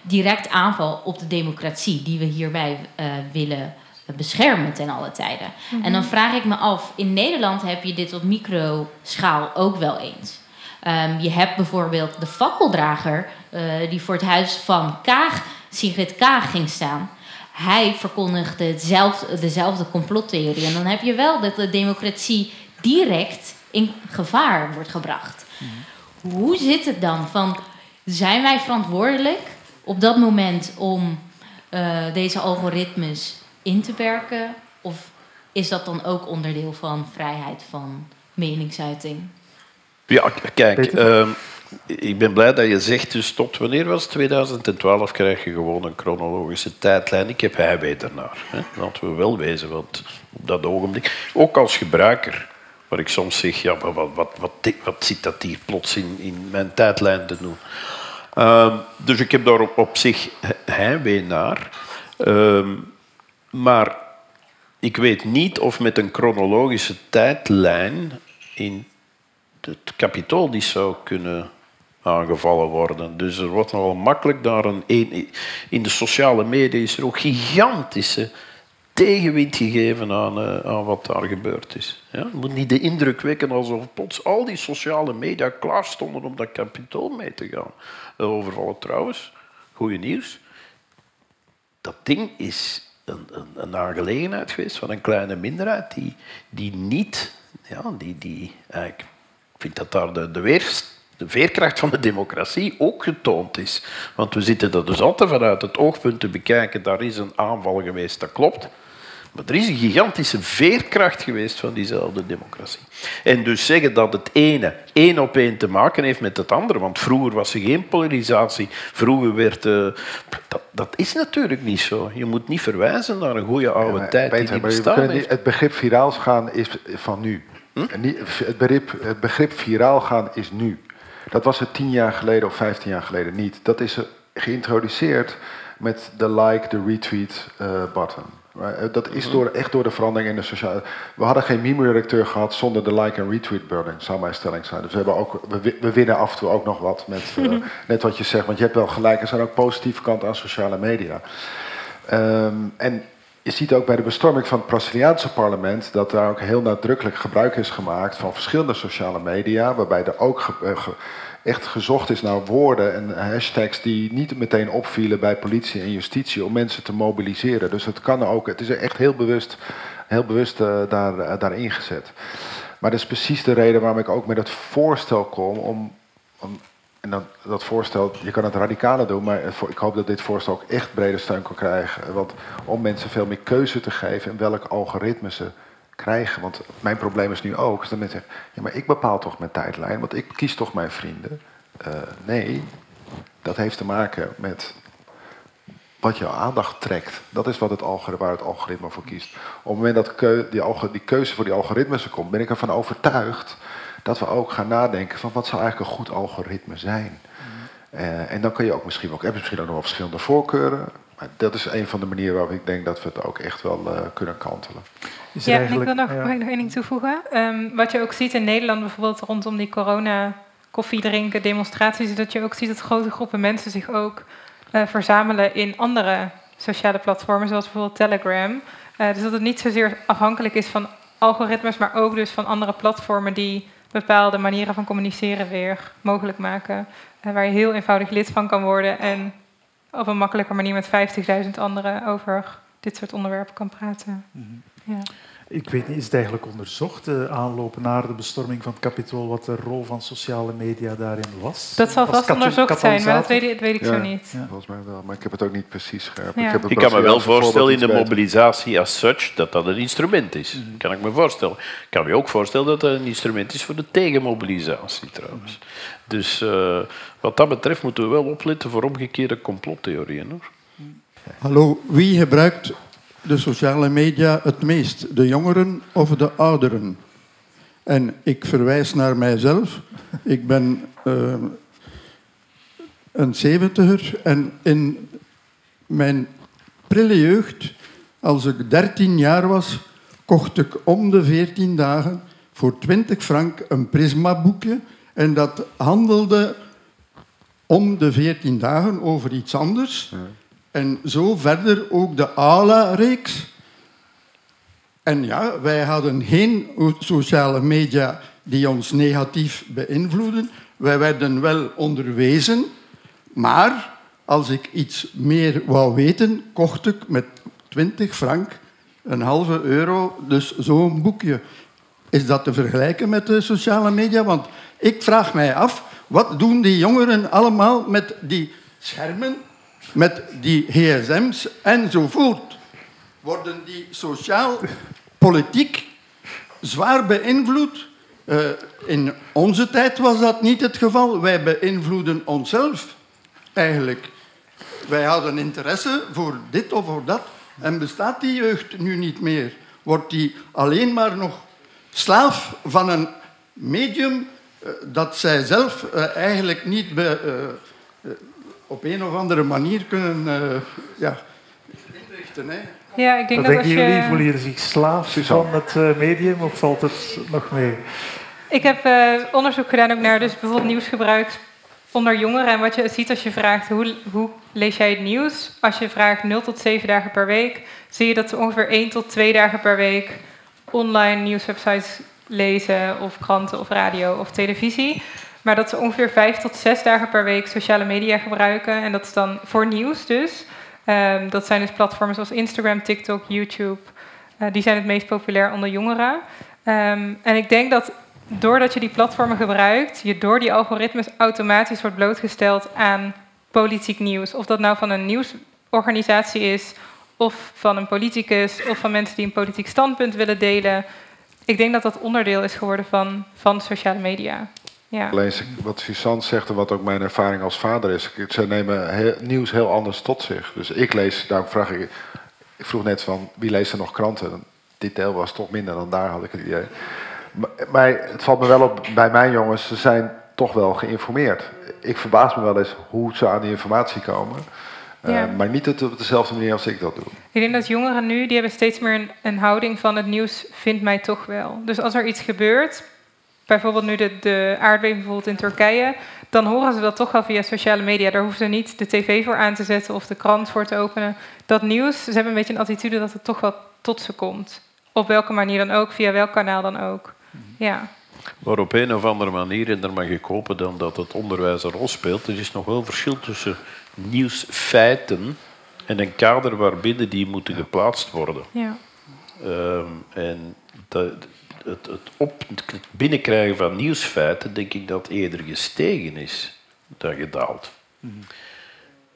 direct aanval op de democratie die we hierbij uh, willen beschermen ten alle tijden. Mm -hmm. En dan vraag ik me af, in Nederland heb je dit op microschaal ook wel eens. Um, je hebt bijvoorbeeld de fakkeldrager die voor het huis van Kaag, Sigrid Kaag, ging staan. Hij verkondigde hetzelfde, dezelfde complottheorie. En dan heb je wel dat de democratie direct in gevaar wordt gebracht. Mm. Hoe zit het dan? Van, zijn wij verantwoordelijk op dat moment om uh, deze algoritmes in te werken? Of is dat dan ook onderdeel van vrijheid van meningsuiting? Ja, kijk, uh, ik ben blij dat je zegt, dus tot wanneer was het? 2012 krijg je gewoon een chronologische tijdlijn. Ik heb heimwee daarnaar. Hè. Laten we wel wezen, want op dat ogenblik, ook als gebruiker, waar ik soms zeg, ja, wat, wat, wat, zit dat hier plots in, in mijn tijdlijn te doen? Uh, dus ik heb daar op, zich heimwee naar. Uh, maar ik weet niet of met een chronologische tijdlijn in het kapitool die zou kunnen aangevallen worden. Dus er wordt nogal makkelijk daar een... In de sociale media is er ook gigantische tegenwind gegeven aan, uh, aan wat daar gebeurd is. Ja? Je moet niet de indruk wekken alsof plots al die sociale media klaar stonden om dat kapitool mee te gaan overvallen. Trouwens, goede nieuws. Dat ding is een, een, een aangelegenheid geweest van een kleine minderheid die, die niet... Ja, die, die ik vind dat daar de, de, weer, de veerkracht van de democratie ook getoond is. Want we zitten dat dus altijd vanuit het oogpunt te bekijken. Daar is een aanval geweest, dat klopt. Maar er is een gigantische veerkracht geweest van diezelfde democratie. En dus zeggen dat het ene één op één te maken heeft met het andere. Want vroeger was er geen polarisatie. Vroeger werd... Uh, dat, dat, is natuurlijk niet zo. Je moet niet verwijzen naar een goede oude ja, tijd Peter, die niet bestaan. Het begrip viraal gaan is van nu. Hm? Het, begrip, het begrip viraal gaan is nu. Dat was het tien jaar geleden of vijftien jaar geleden niet. Dat is geïntroduceerd met de like, de retweet uh, button. Dat is door, echt door de verandering in de sociale... We hadden geen meme-redacteur gehad zonder de like- en retweet-button, zou mijn stelling zijn. Dus we, hebben ook, we, we winnen af en toe ook nog wat met uh, net wat je zegt. Want je hebt wel gelijk, er zijn ook positieve kanten aan sociale media. Um, en je ziet ook bij de bestorming van het Braziliaanse parlement dat daar ook heel nadrukkelijk gebruik is gemaakt van verschillende sociale media, waarbij er ook ge, echt gezocht is naar woorden en hashtags die niet meteen opvielen bij politie en justitie om mensen te mobiliseren. Dus het kan ook, het is echt heel bewust, heel bewust uh, daar, uh, daar ingezet. Maar dat is precies de reden waarom ik ook met het voorstel kom om, om en dat, dat voorstel, je kan het radicaler doen, maar ik hoop dat dit voorstel ook echt brede steun kan krijgen. Want om mensen veel meer keuze te geven in welk algoritme ze krijgen. Want mijn probleem is nu ook, dat mensen zeggen, ja maar ik bepaal toch mijn tijdlijn, want ik kies toch mijn vrienden. Uh, nee, dat heeft te maken met wat je aandacht trekt. Dat is wat het algoritme, waar het algoritme voor kiest. Op het moment dat die keuze voor die algoritmes er komt, ben ik ervan overtuigd dat we ook gaan nadenken van wat zou eigenlijk een goed algoritme zijn. Mm. Uh, en dan kun je ook misschien ook, heb je misschien ook nog wel verschillende voorkeuren. Maar dat is een van de manieren waarop ik denk dat we het ook echt wel uh, kunnen kantelen. Is ja, en ik wil nog, ja. nog één ding toevoegen. Um, wat je ook ziet in Nederland bijvoorbeeld rondom die corona koffie drinken demonstraties, is dat je ook ziet dat grote groepen mensen zich ook uh, verzamelen in andere sociale platformen, zoals bijvoorbeeld Telegram. Uh, dus dat het niet zozeer afhankelijk is van algoritmes, maar ook dus van andere platformen die bepaalde manieren van communiceren weer mogelijk maken. Uh, waar je heel eenvoudig lid van kan worden en op een makkelijke manier met 50.000 anderen over dit soort onderwerpen kan praten. Mm -hmm. ja. Ik weet niet, is het eigenlijk onderzocht, de aanloop naar de bestorming van het kapitool, wat de rol van sociale media daarin was? Dat zal vast onderzocht zijn, maar dat weet ik, weet ik ja, zo niet. Ja. Volgens mij wel, maar ik heb het ook niet precies scherp. Ja. Ik, heb het Ik kan me wel voorstellen in de mobilisatie als such dat dat een instrument is. Mm. Kan ik me voorstellen. Ik kan me ook voorstellen dat dat een instrument is voor de tegenmobilisatie trouwens. Dus uh, wat dat betreft moeten we wel opletten voor omgekeerde complottheorieën. Hoor. Hallo, wie gebruikt de sociale media het meest? De jongeren of de ouderen? En ik verwijs naar mijzelf. Ik ben uh, een zeventiger en in mijn prille jeugd, als ik 13 jaar was, kocht ik om de 14 dagen voor 20 frank een prisma-boekje. En dat handelde om de 14 dagen over iets anders. En zo verder ook de ALA-reeks. En ja, wij hadden geen sociale media die ons negatief beïnvloeden. Wij werden wel onderwezen, maar als ik iets meer wou weten, kocht ik met 20 frank, een halve euro, dus zo'n boekje. Is dat te vergelijken met de sociale media? Want ik vraag mij af, wat doen die jongeren allemaal met die schermen met die gsm's enzovoort, worden die sociaal, politiek zwaar beïnvloed. Uh, in onze tijd was dat niet het geval. Wij beïnvloeden onszelf eigenlijk. Wij hadden interesse voor dit of voor dat. En bestaat die jeugd nu niet meer? Wordt die alleen maar nog slaaf van een medium uh, dat zij zelf uh, eigenlijk niet be, op een of andere manier kunnen uh, ja, inrichten. Hè. Ja, ik denk Wat dat denken als je... jullie? Voelen jullie zich slaaf van het uh, medium of valt het nog mee? Ik heb uh, onderzoek gedaan ook naar dus bijvoorbeeld nieuwsgebruik onder jongeren. En wat je ziet als je vraagt hoe, hoe lees jij het nieuws? Als je vraagt 0 tot 7 dagen per week, zie je dat ze ongeveer 1 tot 2 dagen per week online nieuwswebsites lezen, of kranten, of radio, of televisie. Maar dat ze ongeveer vijf tot zes dagen per week sociale media gebruiken. En dat is dan voor nieuws dus. Um, dat zijn dus platformen zoals Instagram, TikTok, YouTube. Uh, die zijn het meest populair onder jongeren. Um, en ik denk dat doordat je die platformen gebruikt, je door die algoritmes automatisch wordt blootgesteld aan politiek nieuws. Of dat nou van een nieuwsorganisatie is, of van een politicus, of van mensen die een politiek standpunt willen delen. Ik denk dat dat onderdeel is geworden van, van sociale media. Ja. Alleen wat Suzanne zegt en wat ook mijn ervaring als vader is. Ze nemen heel, nieuws heel anders tot zich. Dus ik lees, daarom vraag ik. Ik vroeg net van wie leest er nog kranten? Dit deel was toch minder dan daar, had ik het idee. Maar, maar het valt me wel op bij mijn jongens, ze zijn toch wel geïnformeerd. Ik verbaas me wel eens hoe ze aan die informatie komen. Ja. Uh, maar niet op dezelfde manier als ik dat doe. Ik denk dat jongeren nu, die hebben steeds meer een, een houding van het nieuws vindt mij toch wel. Dus als er iets gebeurt, bijvoorbeeld nu de, de aardbeving bijvoorbeeld in Turkije, dan horen ze dat toch wel via sociale media. Daar hoeven ze niet de tv voor aan te zetten of de krant voor te openen. Dat nieuws, ze hebben een beetje een attitude dat het toch wel tot ze komt. Op welke manier dan ook, via welk kanaal dan ook. Ja. Maar op een of andere manier, en daar mag ik hopen dan dat het onderwijs een rol speelt, er is nog wel verschil tussen nieuwsfeiten en een kader waarbinnen die moeten geplaatst worden. Ja. Um, en dat, het, het, op, het binnenkrijgen van nieuwsfeiten, denk ik dat eerder gestegen is dan gedaald. Mm-hmm.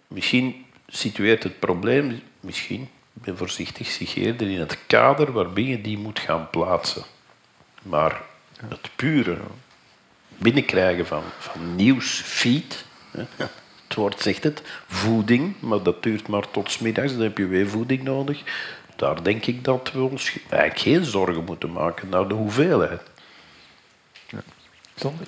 Misschien situeert het probleem, misschien, ik ben voorzichtig, zich eerder in het kader waarbij je die moet gaan plaatsen. Maar het pure binnenkrijgen van, van het woord zegt het, voeding, maar dat duurt maar tot smiddags, dan heb je weer voeding nodig daar denk ik dat we ons eigenlijk geen zorgen moeten maken naar de hoeveelheid. Ja. Zonder?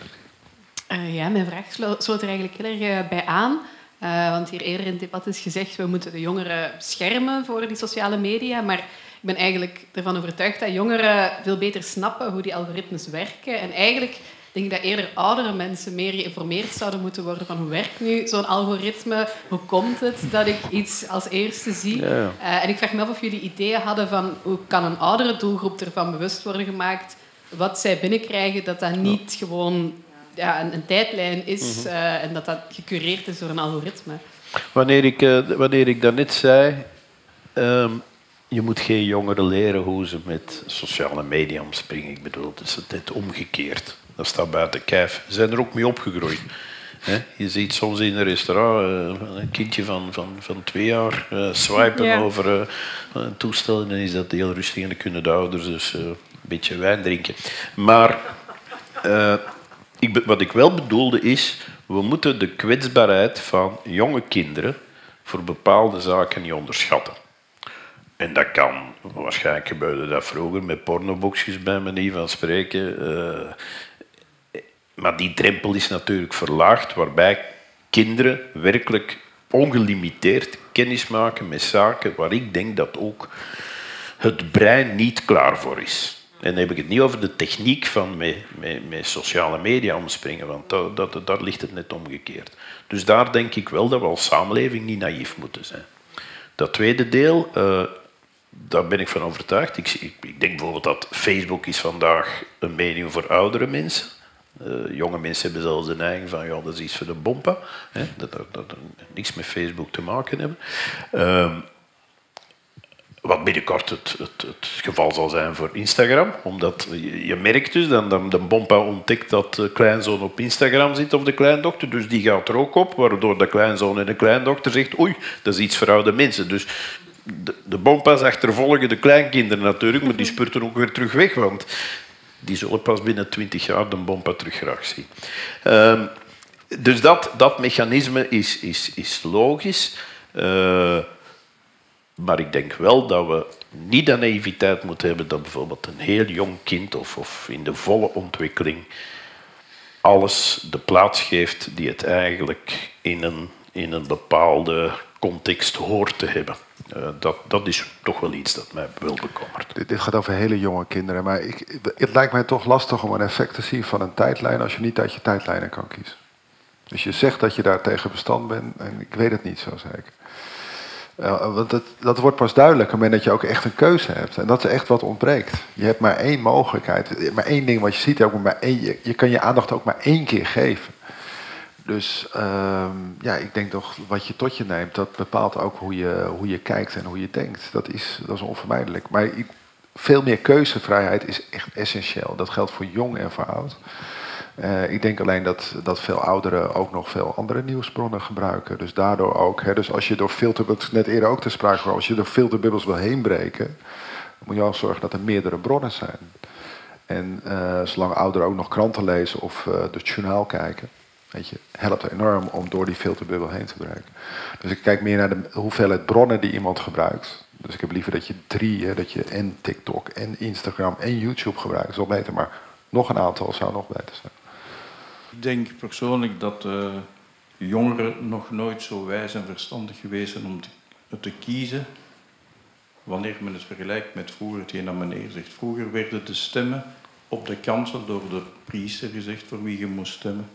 Uh, ja, mijn vraag sloot er eigenlijk heel erg uh, bij aan. Uh, want hier eerder in het debat is gezegd, we moeten de jongeren schermen voor die sociale media. Maar ik ben eigenlijk ervan overtuigd dat jongeren veel beter snappen hoe die algoritmes werken. En eigenlijk denk ik dat eerder oudere mensen meer geïnformeerd zouden moeten worden van hoe werkt nu zo'n algoritme, hoe komt het dat ik iets als eerste zie. Ja, ja. Uh, en ik vraag me af of jullie ideeën hadden van hoe kan een oudere doelgroep ervan bewust worden gemaakt wat zij binnenkrijgen, dat dat niet gewoon ja, een, een tijdlijn is Mhm. eh, en dat dat gecureerd is door een algoritme. Wanneer ik, eh, wanneer ik daarnet zei, ehm, je moet geen jongeren leren hoe ze met sociale media omspringen. Ik bedoel, het is net omgekeerd. Dat staat buiten kijf. Ze zijn er ook mee opgegroeid. Je ziet soms in een restaurant eh, een kindje van, van, van twee jaar eh, swipen Ja. over eh, een toestel en dan is dat heel rustig en dan kunnen de ouders dus een beetje wijn drinken. Maar ik, wat ik wel bedoelde is, we moeten de kwetsbaarheid van jonge kinderen voor bepaalde zaken niet onderschatten. En dat kan, waarschijnlijk gebeurde dat vroeger met pornoboxjes bij manier van spreken. Maar die drempel is natuurlijk verlaagd, waarbij kinderen werkelijk ongelimiteerd kennis maken met zaken waar ik denk dat ook het brein niet klaar voor is. En dan heb ik het niet over de techniek van met, met, met sociale media omspringen, want dat, dat, daar ligt het net omgekeerd. Dus daar denk ik wel dat we als samenleving niet naïef moeten zijn. Dat tweede deel, eh, daar ben ik van overtuigd. Ik, ik, ik denk bijvoorbeeld dat Facebook is vandaag een medium voor oudere mensen. Eh, jonge mensen hebben zelfs de neiging van, ja, dat is iets voor de bompa. Hè, dat, dat, niks met Facebook te maken hebben. Ehm, wat binnenkort het, het, het geval zal zijn voor Instagram. Omdat je, merkt dus dan de bompa ontdekt dat de kleinzoon op Instagram zit of de kleindochter. Dus die gaat er ook op, waardoor de kleinzoon en de kleindochter zegt oei, dat is iets voor oude mensen. Dus de, de bompa's achtervolgen de kleinkinderen natuurlijk, maar die spurten ook weer terug weg, want die zullen pas binnen twintig jaar de bompa terug graag zien. Ehm, dus dat, dat mechanisme is, is, is logisch. Eh, maar ik denk wel dat we niet de naïviteit moeten hebben dat bijvoorbeeld een heel jong kind of, of in de volle ontwikkeling alles de plaats geeft die het eigenlijk in een, in een bepaalde context hoort te hebben. Eh, dat, dat is toch wel iets dat mij wel bekommert. Dit, gaat over hele jonge kinderen. Maar ik, het lijkt mij toch lastig om een effect te zien van een tijdlijn als je niet uit je tijdlijnen kan kiezen. Dus je zegt dat je daar tegen bestand bent en ik weet het niet zo zeker. Uh, want dat, dat wordt pas duidelijk op het moment dat je ook echt een keuze hebt. En dat is echt wat ontbreekt. Je hebt maar één mogelijkheid. Maar één ding wat je ziet, ook maar één, je kan je aandacht ook maar één keer geven. Dus uh, ja, ik denk toch wat je tot je neemt, dat bepaalt ook hoe je, hoe je kijkt en hoe je denkt. Dat is, dat is onvermijdelijk. Maar ik, veel meer keuzevrijheid is echt essentieel. Dat geldt voor jong en voor oud. Uh, ik denk alleen dat, dat veel ouderen ook nog veel andere nieuwsbronnen gebruiken. Dus daardoor ook, hè, dus als je door filterbubbels, net eerder ook te sprake kwam, als je door filterbubbels wil heen breken, dan moet je al zorgen dat er meerdere bronnen zijn. En uh, zolang ouderen ook nog kranten lezen of het journaal kijken, weet je, helpt enorm om door die filterbubbel heen te breken. Dus ik kijk meer naar de hoeveelheid bronnen die iemand gebruikt. Dus ik heb liever dat je drie, hè, dat je en TikTok en Instagram en YouTube gebruikt. Dat is wel beter, maar nog een aantal zou nog beter zijn. Ik denk persoonlijk dat uh, jongeren nog nooit zo wijs en verstandig geweest zijn om te, te, kiezen. Wanneer men het vergelijkt met vroeger, hetgeen dat meneer zegt. Vroeger werden de stemmen op de kansel door de priester gezegd voor wie je moest stemmen.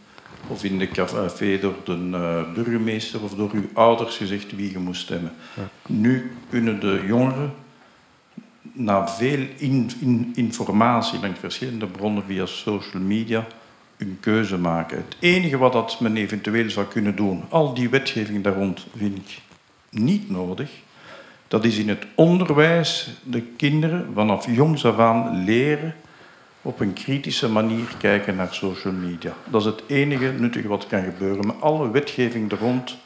Of in de café door de uh, burgemeester of door uw ouders gezegd wie je moest stemmen. Ja. Nu kunnen de jongeren na veel in, in, informatie langs verschillende bronnen via social media een keuze maken. Het enige wat dat men eventueel zou kunnen doen, al die wetgeving daar rond, vind ik niet nodig. Dat is in het onderwijs de kinderen vanaf jongs af aan leren op een kritische manier kijken naar social media. Dat is het enige nuttige wat kan gebeuren. Maar alle wetgeving er rond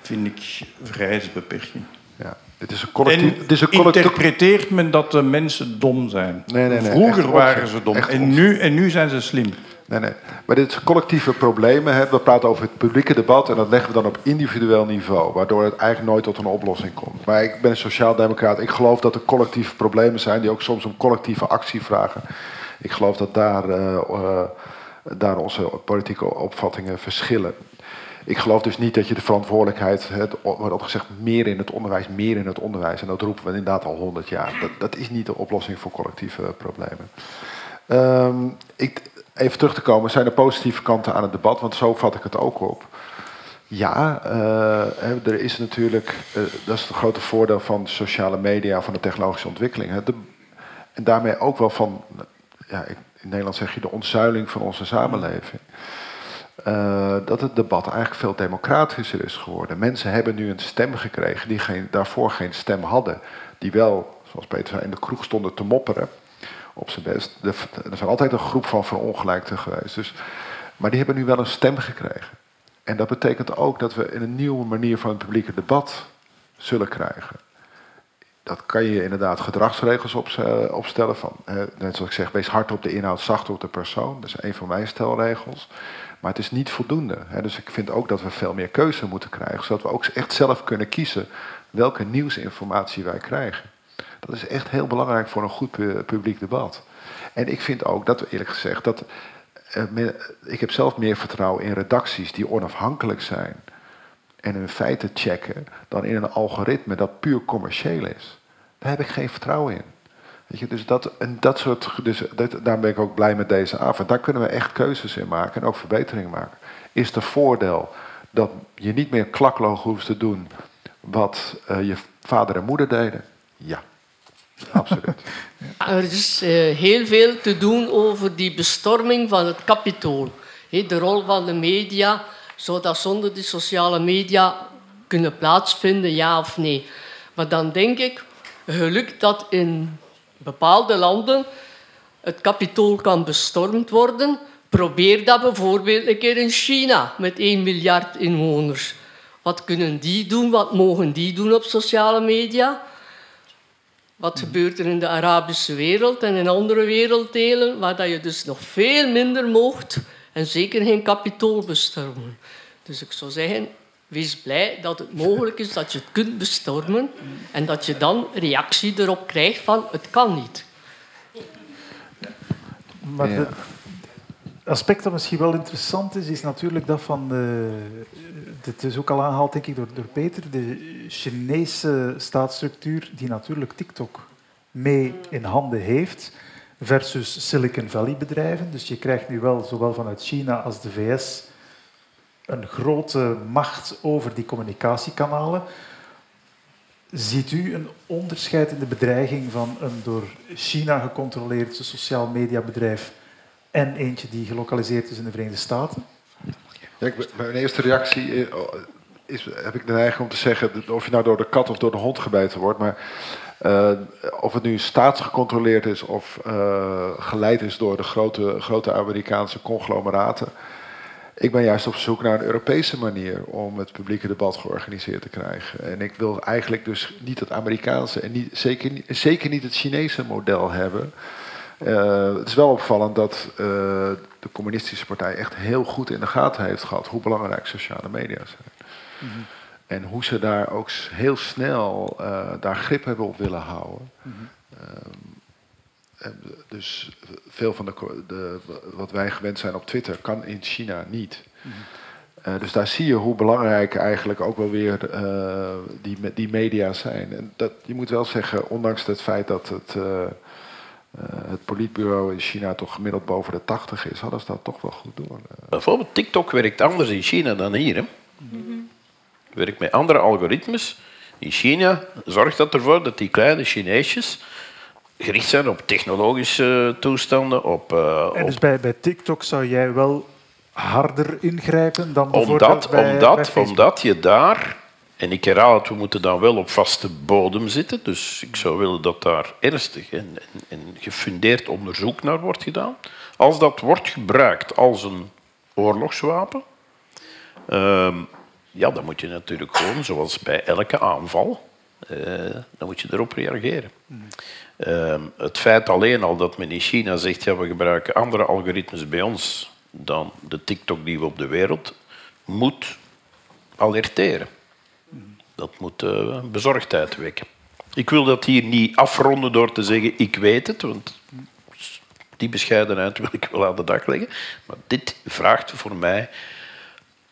vind ik vrij beperking. Ja. Het is een collectief, het is een collectief... interpreteert men dat de mensen dom zijn. Nee, nee, nee, Vroeger waren ze dom en nu, en nu zijn ze slim. Nee, nee. Maar dit is collectieve problemen. Hè. We praten over het publieke debat en dat leggen we dan op individueel niveau, waardoor het eigenlijk nooit tot een oplossing komt. Maar ik ben een sociaaldemocraat. Ik geloof dat er collectieve problemen zijn die ook soms om collectieve actie vragen. Ik geloof dat daar, uh, uh, daar onze politieke opvattingen verschillen. Ik geloof dus niet dat je de verantwoordelijkheid, het wordt ook gezegd, meer in het onderwijs, meer in het onderwijs. En dat roepen we inderdaad al honderd jaar. Dat, dat, is niet de oplossing voor collectieve problemen. Um, ik, even terug te komen, zijn er positieve kanten aan het debat? Want zo vat ik het ook op. Ja, er is natuurlijk, dat is het grote voordeel van sociale media, van de technologische ontwikkeling. Hè. De, en daarmee ook wel van, ja, in Nederland zeg je de ontzuiling van onze samenleving. Uh, dat het debat eigenlijk veel democratischer is geworden. Mensen hebben nu een stem gekregen die geen, daarvoor geen stem hadden. Die wel, zoals Peter zei, in de kroeg stonden te mopperen op zijn best. Er, er zijn altijd een groep van verongelijkten geweest. Dus, maar die hebben nu wel een stem gekregen. En dat betekent ook dat we een nieuwe manier van het publieke debat zullen krijgen. Dat kan je inderdaad gedragsregels opstellen. Van, net zoals ik zeg, wees hard op de inhoud, zacht op de persoon. Dat is een van mijn stelregels. Maar het is niet voldoende. Dus ik vind ook dat we veel meer keuze moeten krijgen. Zodat we ook echt zelf kunnen kiezen welke nieuwsinformatie wij krijgen. Dat is echt heel belangrijk voor een goed publiek debat. En ik vind ook dat, eerlijk gezegd, dat eh, ik heb zelf meer vertrouwen in redacties die onafhankelijk zijn en hun feiten checken, dan in een algoritme dat puur commercieel is. Daar heb ik geen vertrouwen in. Weet je, dus dat, en dat soort, dus dat, daar ben ik ook blij met deze avond. Daar kunnen we echt keuzes in maken en ook verbeteringen maken. Is het voordeel dat je niet meer klakloog hoeft te doen wat uh, je vader en moeder deden? Ja. Absoluut. Er is uh, heel veel te doen over die bestorming van het kapitool. de rol van de media, zou dat zonder die sociale media kunnen plaatsvinden, ja of nee? Maar dan denk ik, geluk dat in bepaalde landen het kapitool kan bestormd worden. Probeer dat bijvoorbeeld een keer in China met 1 miljard inwoners. Wat kunnen die doen? Wat mogen die doen op sociale media? Wat gebeurt er in de Arabische wereld en in andere werelddelen, waar dat je dus nog veel minder mocht en zeker geen kapitool bestormen. Dus ik zou zeggen, wees blij dat het mogelijk is dat je het kunt bestormen en dat je dan reactie erop krijgt van het kan niet. Maar het aspect dat misschien wel interessant is, is natuurlijk dat van de, dit is ook al aangehaald denk ik door, door Peter, de Chinese staatsstructuur die natuurlijk TikTok mee in handen heeft versus Silicon Valley bedrijven. Dus je krijgt nu wel zowel vanuit China als de VS een grote macht over die communicatiekanalen. Ziet u een onderscheid in de bedreiging van een door China gecontroleerd sociaal mediabedrijf en eentje die gelokaliseerd is in de Verenigde Staten? Ja, mijn eerste reactie eh, is, heb ik de neiging om te zeggen, of je nou door de kat of door de hond gebeten wordt, maar uh, of het nu staatsgecontroleerd is of uh, geleid is door de grote, grote Amerikaanse conglomeraten. Ik ben juist op zoek naar een Europese manier om het publieke debat georganiseerd te krijgen. En ik wil eigenlijk dus niet het Amerikaanse en niet, zeker, niet het Chinese model hebben. Uh, het is wel opvallend dat de communistische partij echt heel goed in de gaten heeft gehad hoe belangrijk sociale media zijn. -hmm. En hoe ze daar ook heel snel uh, daar grip hebben op willen houden. Mm -hmm. dus veel van de, de, wat wij gewend zijn op Twitter kan in China niet. Mm -hmm. dus daar zie je hoe belangrijk eigenlijk ook wel weer die, die media zijn. En dat, je moet wel zeggen, ondanks het feit dat het uh, het politbureau in China toch gemiddeld boven de 80 is, hadden ze dat toch wel goed door. Bijvoorbeeld TikTok werkt anders in China dan hier. Hè? Mm Werkt met andere algoritmes. In China zorgt dat ervoor dat die kleine Chineesjes gericht zijn op technologische toestanden. Op, uh, en dus op... bij, bij TikTok zou jij wel harder ingrijpen dan bijvoorbeeld omdat, bij, omdat, bij omdat je daar en ik herhaal het, we moeten dan wel op vaste bodem zitten. Dus ik zou willen dat daar ernstig en, en, en, gefundeerd onderzoek naar wordt gedaan. Als dat wordt gebruikt als een oorlogswapen, uh, ja, dan moet je natuurlijk gewoon, zoals bij elke aanval, uh, dan moet je erop reageren. Uh, het feit alleen al dat men in China zegt, ja, we gebruiken andere algoritmes bij ons dan de TikTok die we op de wereld, moet alerteren. Dat moet uh, bezorgdheid wekken. Ik wil dat hier niet afronden door te zeggen ik weet het, want die bescheidenheid wil ik wel aan de dag leggen. Maar dit vraagt voor mij...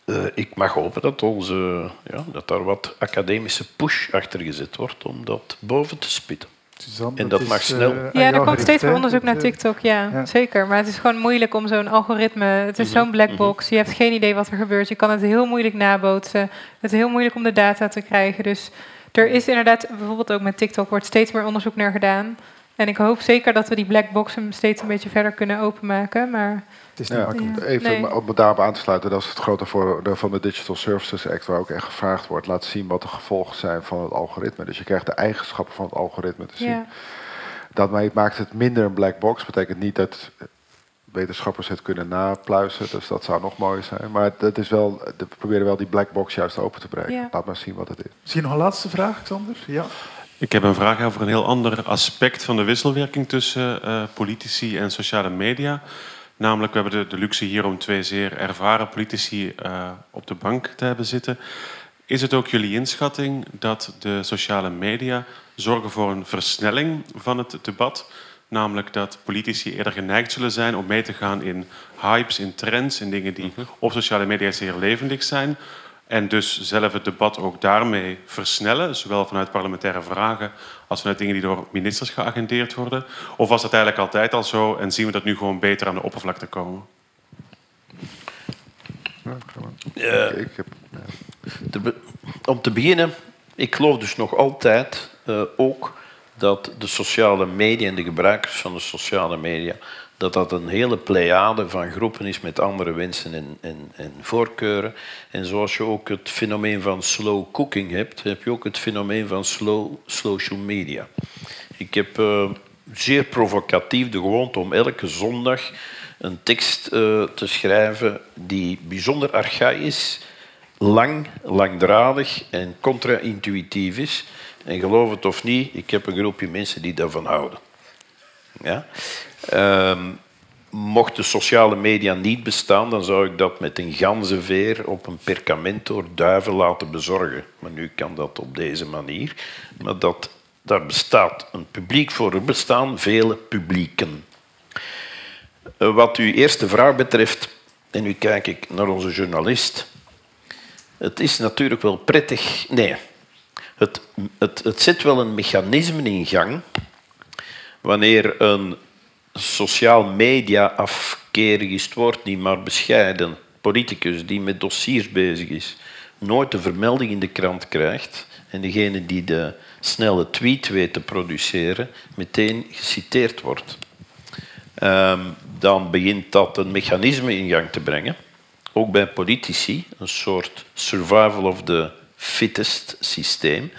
Uh, ik mag hopen dat, onze, ja, dat daar wat academische push achter gezet wordt om dat boven te spitten. Suzanne, en dat, mag snel. Uh, ja, er komt steeds meer onderzoek naar TikTok, ja, ja, zeker. Maar het is gewoon moeilijk om zo'n algoritme... Het is -hmm. zo'n black box, je hebt geen idee wat er gebeurt. Je kan het heel moeilijk nabootsen. Het is heel moeilijk om de data te krijgen. Dus er is inderdaad, bijvoorbeeld ook met TikTok... wordt steeds meer onderzoek naar gedaan. En ik hoop zeker dat we die black box hem steeds een beetje verder kunnen openmaken. Maar Het is niet Ja, makkelijk. even Nee. om daarop aan te sluiten, dat is het grote voordeel van de Digital Services Act, waar ook echt gevraagd wordt, laat zien wat de gevolgen zijn van het algoritme. Dus je krijgt de eigenschappen van het algoritme te zien. ja, Dat ma- maakt het minder een black box, betekent niet dat wetenschappers het kunnen napluizen, dus dat zou nog mooier zijn. Maar het is wel, we proberen wel die black box juist open te breken. Ja. Laat maar zien wat het is. Misschien nog een laatste vraag, Xander? Ja. Ik heb een vraag over een heel ander aspect van de wisselwerking tussen eh, politici en sociale media. Namelijk, we hebben de, de luxe hier om twee zeer ervaren politici eh, op de bank te hebben zitten. Is het ook jullie inschatting dat de sociale media zorgen voor een versnelling van het debat? Namelijk dat politici eerder geneigd zullen zijn om mee te gaan in hypes, in trends, in dingen die op sociale media zeer levendig zijn. En dus zelf het debat ook daarmee versnellen, zowel vanuit parlementaire vragen als vanuit dingen die door ministers geagendeerd worden? Of was dat eigenlijk altijd al zo en zien we dat nu gewoon beter aan de oppervlakte komen? Ja, ga maar. Ja. Ik, ik heb, ja. Te be- om te beginnen, ik geloof dus nog altijd eh, ook dat de sociale media en de gebruikers van de sociale media, dat dat een hele pleiade van groepen is met andere wensen en, en, en voorkeuren. En zoals je ook het fenomeen van slow cooking hebt, heb je ook het fenomeen van slow social media. Ik heb eh, zeer provocatief de gewoonte om elke zondag een tekst eh, te schrijven die bijzonder archaïs, lang, langdradig en contra-intuïtief is. En geloof het of niet, ik heb een groepje mensen die daarvan houden. Ja? Ehm, mocht de sociale media niet bestaan, dan zou ik dat met een ganzenveer op een perkament door duiven laten bezorgen. Maar nu kan dat op deze manier. Maar dat, daar bestaat een publiek voor. Er bestaan vele publieken. Eh, Wat uw eerste vraag betreft, en nu kijk ik naar onze journalist. Het is natuurlijk wel prettig. Nee, het, het, het zet wel een mechanisme in gang wanneer een sociaal media afkerig is het woord niet, maar bescheiden politicus die met dossiers bezig is, nooit een vermelding in de krant krijgt en degene die de snelle tweet weet te produceren, meteen geciteerd wordt. Ehm, dan begint dat een mechanisme in gang te brengen, ook bij politici, een soort survival of the fittest systeem.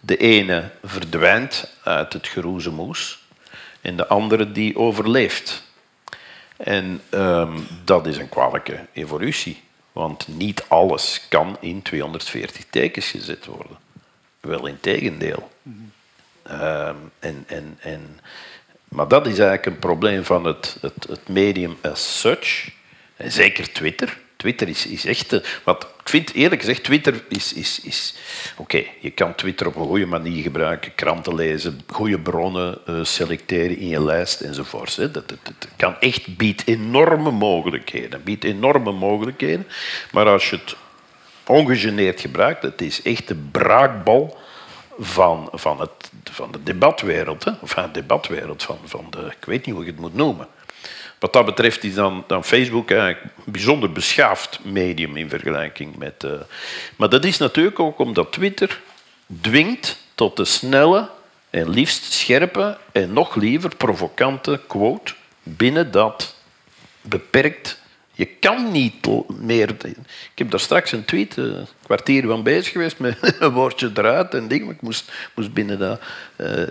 De ene verdwijnt uit het geroezemoes en de andere die overleeft. En ehm, dat is een kwalijke evolutie, want niet alles kan in 240 tekens gezet worden. Wel in tegendeel. Ehm, en, en, en, maar dat is eigenlijk een probleem van het, het, het medium as such. En zeker Twitter. Twitter is, is echt... eh, wat ik vind eerlijk gezegd, Twitter is... is, is Oké, je kan Twitter op een goede manier gebruiken. Kranten lezen, goede bronnen eh, selecteren in je lijst enzovoort. Dat, dat, kan echt biedt enorme mogelijkheden. Biedt enorme mogelijkheden. Maar als je het ongegeneerd gebruikt, het is echt de braakbal van, van, het, van de debatwereld. Hè? Of van de debatwereld, van, van de, ik weet niet hoe je het moet noemen. Wat dat betreft is dan, dan Facebook eigenlijk een bijzonder beschaafd medium in vergelijking met. eh, maar dat is natuurlijk ook omdat Twitter dwingt tot de snelle en liefst scherpe en nog liever provocante quote binnen dat beperkt. Je kan niet meer. Ik heb daar straks een tweet, eh, een kwartier van bezig geweest met een woordje eruit en ding, maar ik moest, moest binnen dat. eh,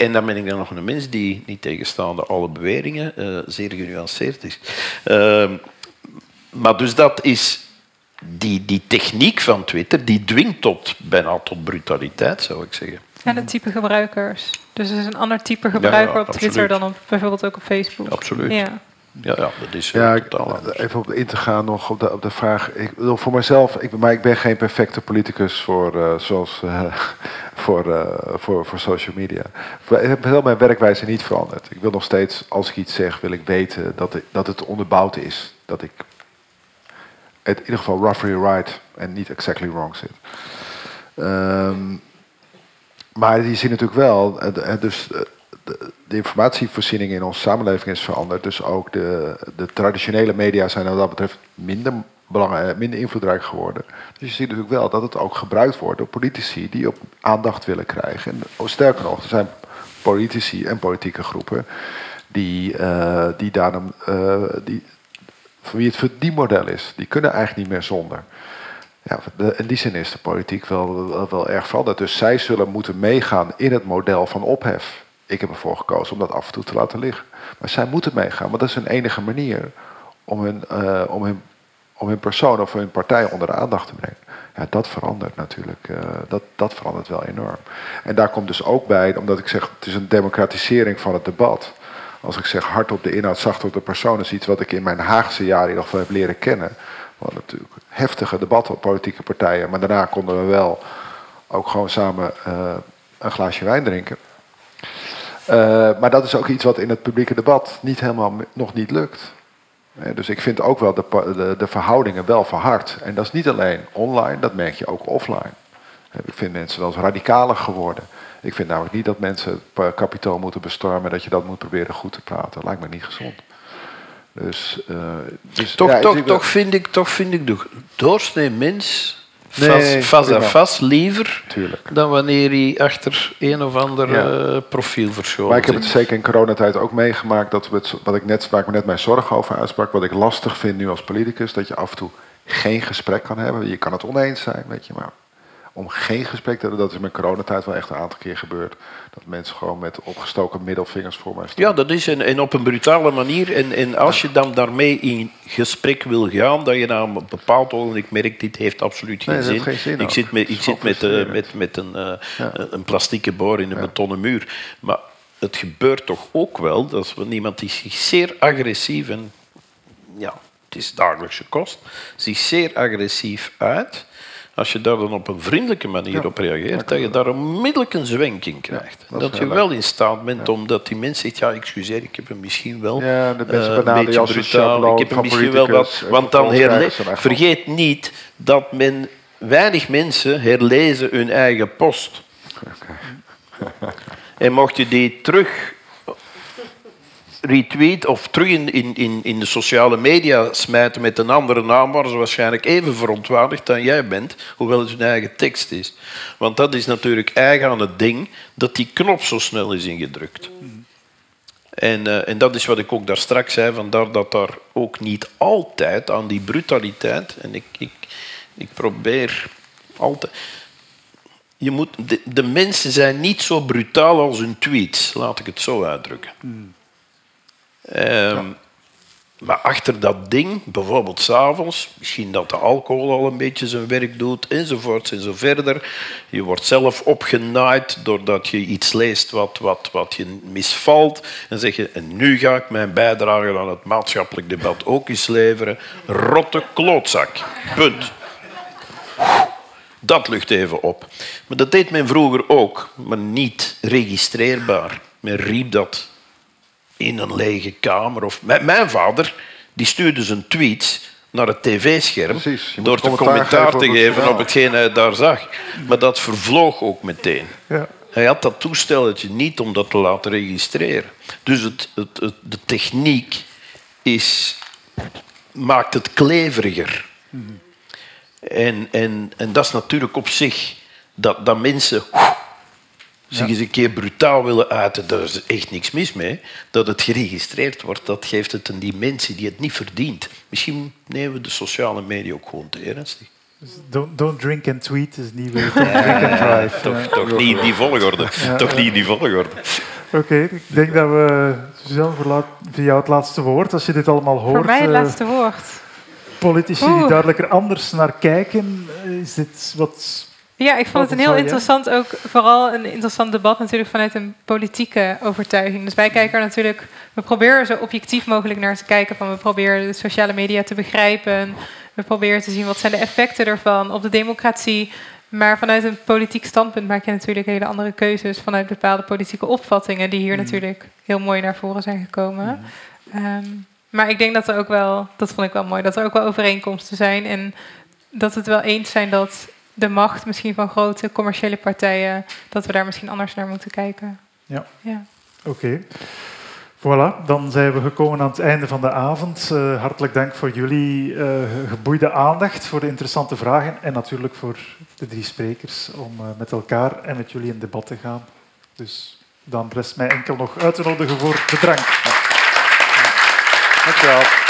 en dan ben ik dan nog een mens die, niet tegenstaande alle beweringen, eh, zeer genuanceerd is. Ehm, maar dus dat is die, die techniek van Twitter, die dwingt tot, bijna tot brutaliteit, zou ik zeggen. En het type gebruikers. Dus er is een ander type gebruiker op Twitter dan op, bijvoorbeeld ook op Facebook. Absoluut. Ja. Ja, ja dat is Ja, eh, ik- totaal anders. even op in te gaan nog op de, op de vraag. Ik bedoel, voor mezelf, ik, maar ik ben geen perfecte politicus voor, eh, zoals, eh, voor, voor, voor social media. Ik heb heel mijn werkwijze niet veranderd. Ik wil nog steeds, als ik iets zeg, wil ik weten dat, het- dat het onderbouwd is. Dat ik het in ieder geval roughly right en niet exactly wrong zit. Ehm, maar je ziet natuurlijk wel, dus de, informatievoorziening in onze samenleving is veranderd. Dus ook de, de traditionele media zijn wat dat betreft minder, belangrijk, minder invloedrijk geworden. Dus je ziet natuurlijk wel dat het ook gebruikt wordt door politici die op aandacht willen krijgen. En oh, sterker nog, er zijn politici en politieke groepen die, uh, die daarom, uh, die, voor wie het verdienmodel is. Die kunnen eigenlijk niet meer zonder. Ja, in die zin is de politiek wel, wel, wel, erg veranderd. Dus zij zullen moeten meegaan in het model van ophef. Ik heb ervoor gekozen om dat af en toe te laten liggen. Maar zij moeten meegaan, want dat is hun enige manier om hun, uh, om hun, om hun persoon of hun partij onder de aandacht te brengen. Ja, dat verandert natuurlijk. Uh, dat, dat verandert wel enorm. En daar komt dus ook bij, omdat ik zeg, het is een democratisering van het debat. Als ik zeg hard op de inhoud, zacht op de persoon, is iets wat ik in mijn Haagse jaren in ieder geval heb leren kennen. Hadden natuurlijk heftige debatten op politieke partijen, maar daarna konden we wel ook gewoon samen uh, een glaasje wijn drinken. Uh, maar dat is ook iets wat in het publieke debat niet helemaal nog niet lukt. Dus ik vind ook wel de, de, de, verhoudingen wel verhard. En dat is niet alleen online, dat merk je ook offline. Ik vind mensen wel eens radicaler geworden. Ik vind namelijk niet dat mensen het kapitool moeten bestormen, dat je dat moet proberen goed te praten. Lijkt me niet gezond. Dus, uh, dus toch, ja, toch, toch, vind ik, toch vind ik de doorsnee mens Nee, vast prima. vast liever Tuurlijk. dan wanneer hij achter een of ander Ja. eh, profiel verscholen Maar ik heb het zeker in coronatijd ook meegemaakt. Dat we het, wat ik net, waar ik me net mijn zorg over uitsprak. Wat ik lastig vind nu als politicus. Dat je af en toe geen gesprek kan hebben. Je kan het oneens zijn, weet je. Maar om geen gesprek te hebben. Dat is met coronatijd wel echt een aantal keer gebeurd. Dat mensen gewoon met opgestoken middelvingers voor mij staan. Ja, dat is en, en op een brutale manier. En, en als je dan daarmee in gesprek wil gaan, dat je na een bepaald ogenblik merkt, dit heeft absoluut geen Nee, zin. geen zin ik ook. zit met, ik zit met, eh, met, met een, eh, Ja. een plastieke boor in een betonnen muur. Maar het gebeurt toch ook wel dat iemand die zich zeer agressief en ja, het is dagelijkse kost, zich zeer agressief uit. Als je daar dan op een vriendelijke manier Ja, op reageert, dat je daar onmiddellijk een zwenk in krijgt. dat je wel in staat bent, omdat die mens zegt, ja, excuseer, ik heb hem misschien wel Ja, de beste eh, een beetje brutaal, ik heb hem misschien wel wat... Want dan vervolgens herle- krijgen ze hem echt vergeet niet dat men, weinig mensen herlezen hun eigen post. En mocht je die terug retweet of terug in, in, in, de sociale media smijten met een andere naam, waren ze waarschijnlijk even verontwaardigd dan jij bent, hoewel het hun eigen tekst is. Want dat is natuurlijk eigen aan het ding dat die knop zo snel is ingedrukt. En, eh, en dat is wat ik ook daar straks zei, vandaar dat daar ook niet altijd aan die brutaliteit, en ik, ik, ik probeer altijd. Je moet, de, de mensen zijn niet zo brutaal als hun tweets, laat ik het zo uitdrukken. Ehm, Maar achter dat ding, bijvoorbeeld s'avonds, misschien dat de alcohol al een beetje zijn werk doet, enzovoort en zo verder. Je wordt zelf opgenaaid doordat je iets leest wat, wat, wat je misvalt. En zeg je, en nu ga ik mijn bijdrage aan het maatschappelijk debat ook eens leveren. Rotte klootzak. Punt. Dat lucht even op. Maar dat deed men vroeger ook, maar niet registreerbaar. Men riep dat in een lege kamer. Of... Mijn, mijn vader die stuurde zijn tweets naar het tv-scherm door te commentaar te geven op hetgeen hij daar zag. Maar dat vervloog ook meteen. Ja. Hij had dat toestelletje niet om dat te laten registreren. Dus het, het, het- de techniek is, maakt het kleveriger. En, en, en dat is natuurlijk op zich dat, dat mensen zich eens een keer brutaal willen uiten. Daar is echt niks mis mee. Dat het geregistreerd wordt, dat geeft het een dimensie die het niet verdient. Misschien nemen we de sociale media ook gewoon te ernstig. Dus don't, don't drink and tweet is niet weer. Don't drink and drive. Toch, Ja. toch niet in die volgorde. Ja, toch ja. niet in die volgorde. Oké, ik denk dat we, Suzanne, voor, laat, voor jou het laatste woord. Als je dit allemaal hoort. Voor mij het eh, laatste woord. Politici die duidelijker anders naar kijken. eh, Is dit wat... Ja, ik vond het een heel interessant, ook vooral een interessant debat natuurlijk vanuit een politieke overtuiging. Dus wij kijken er natuurlijk, we proberen er zo objectief mogelijk naar te kijken. Van we proberen de sociale media te begrijpen. We proberen te zien wat zijn de effecten ervan op de democratie. Maar vanuit een politiek standpunt maak je natuurlijk hele andere keuzes vanuit bepaalde politieke opvattingen, die hier natuurlijk heel mooi naar voren zijn gekomen. Ehm, maar ik denk dat er ook wel, dat vond ik wel mooi, dat er ook wel overeenkomsten zijn. En dat het wel eens zijn dat de macht misschien van grote commerciële partijen, dat we daar misschien anders naar moeten kijken. Ja. Ja. Oké. Voilà, dan zijn we gekomen aan het einde van de avond. Eh, hartelijk dank voor jullie eh, geboeide aandacht, voor de interessante vragen en natuurlijk voor de drie sprekers om eh, met elkaar en met jullie in debat te gaan. Dus Dan rest mij enkel nog uit te nodigen voor de drank. Dankjewel.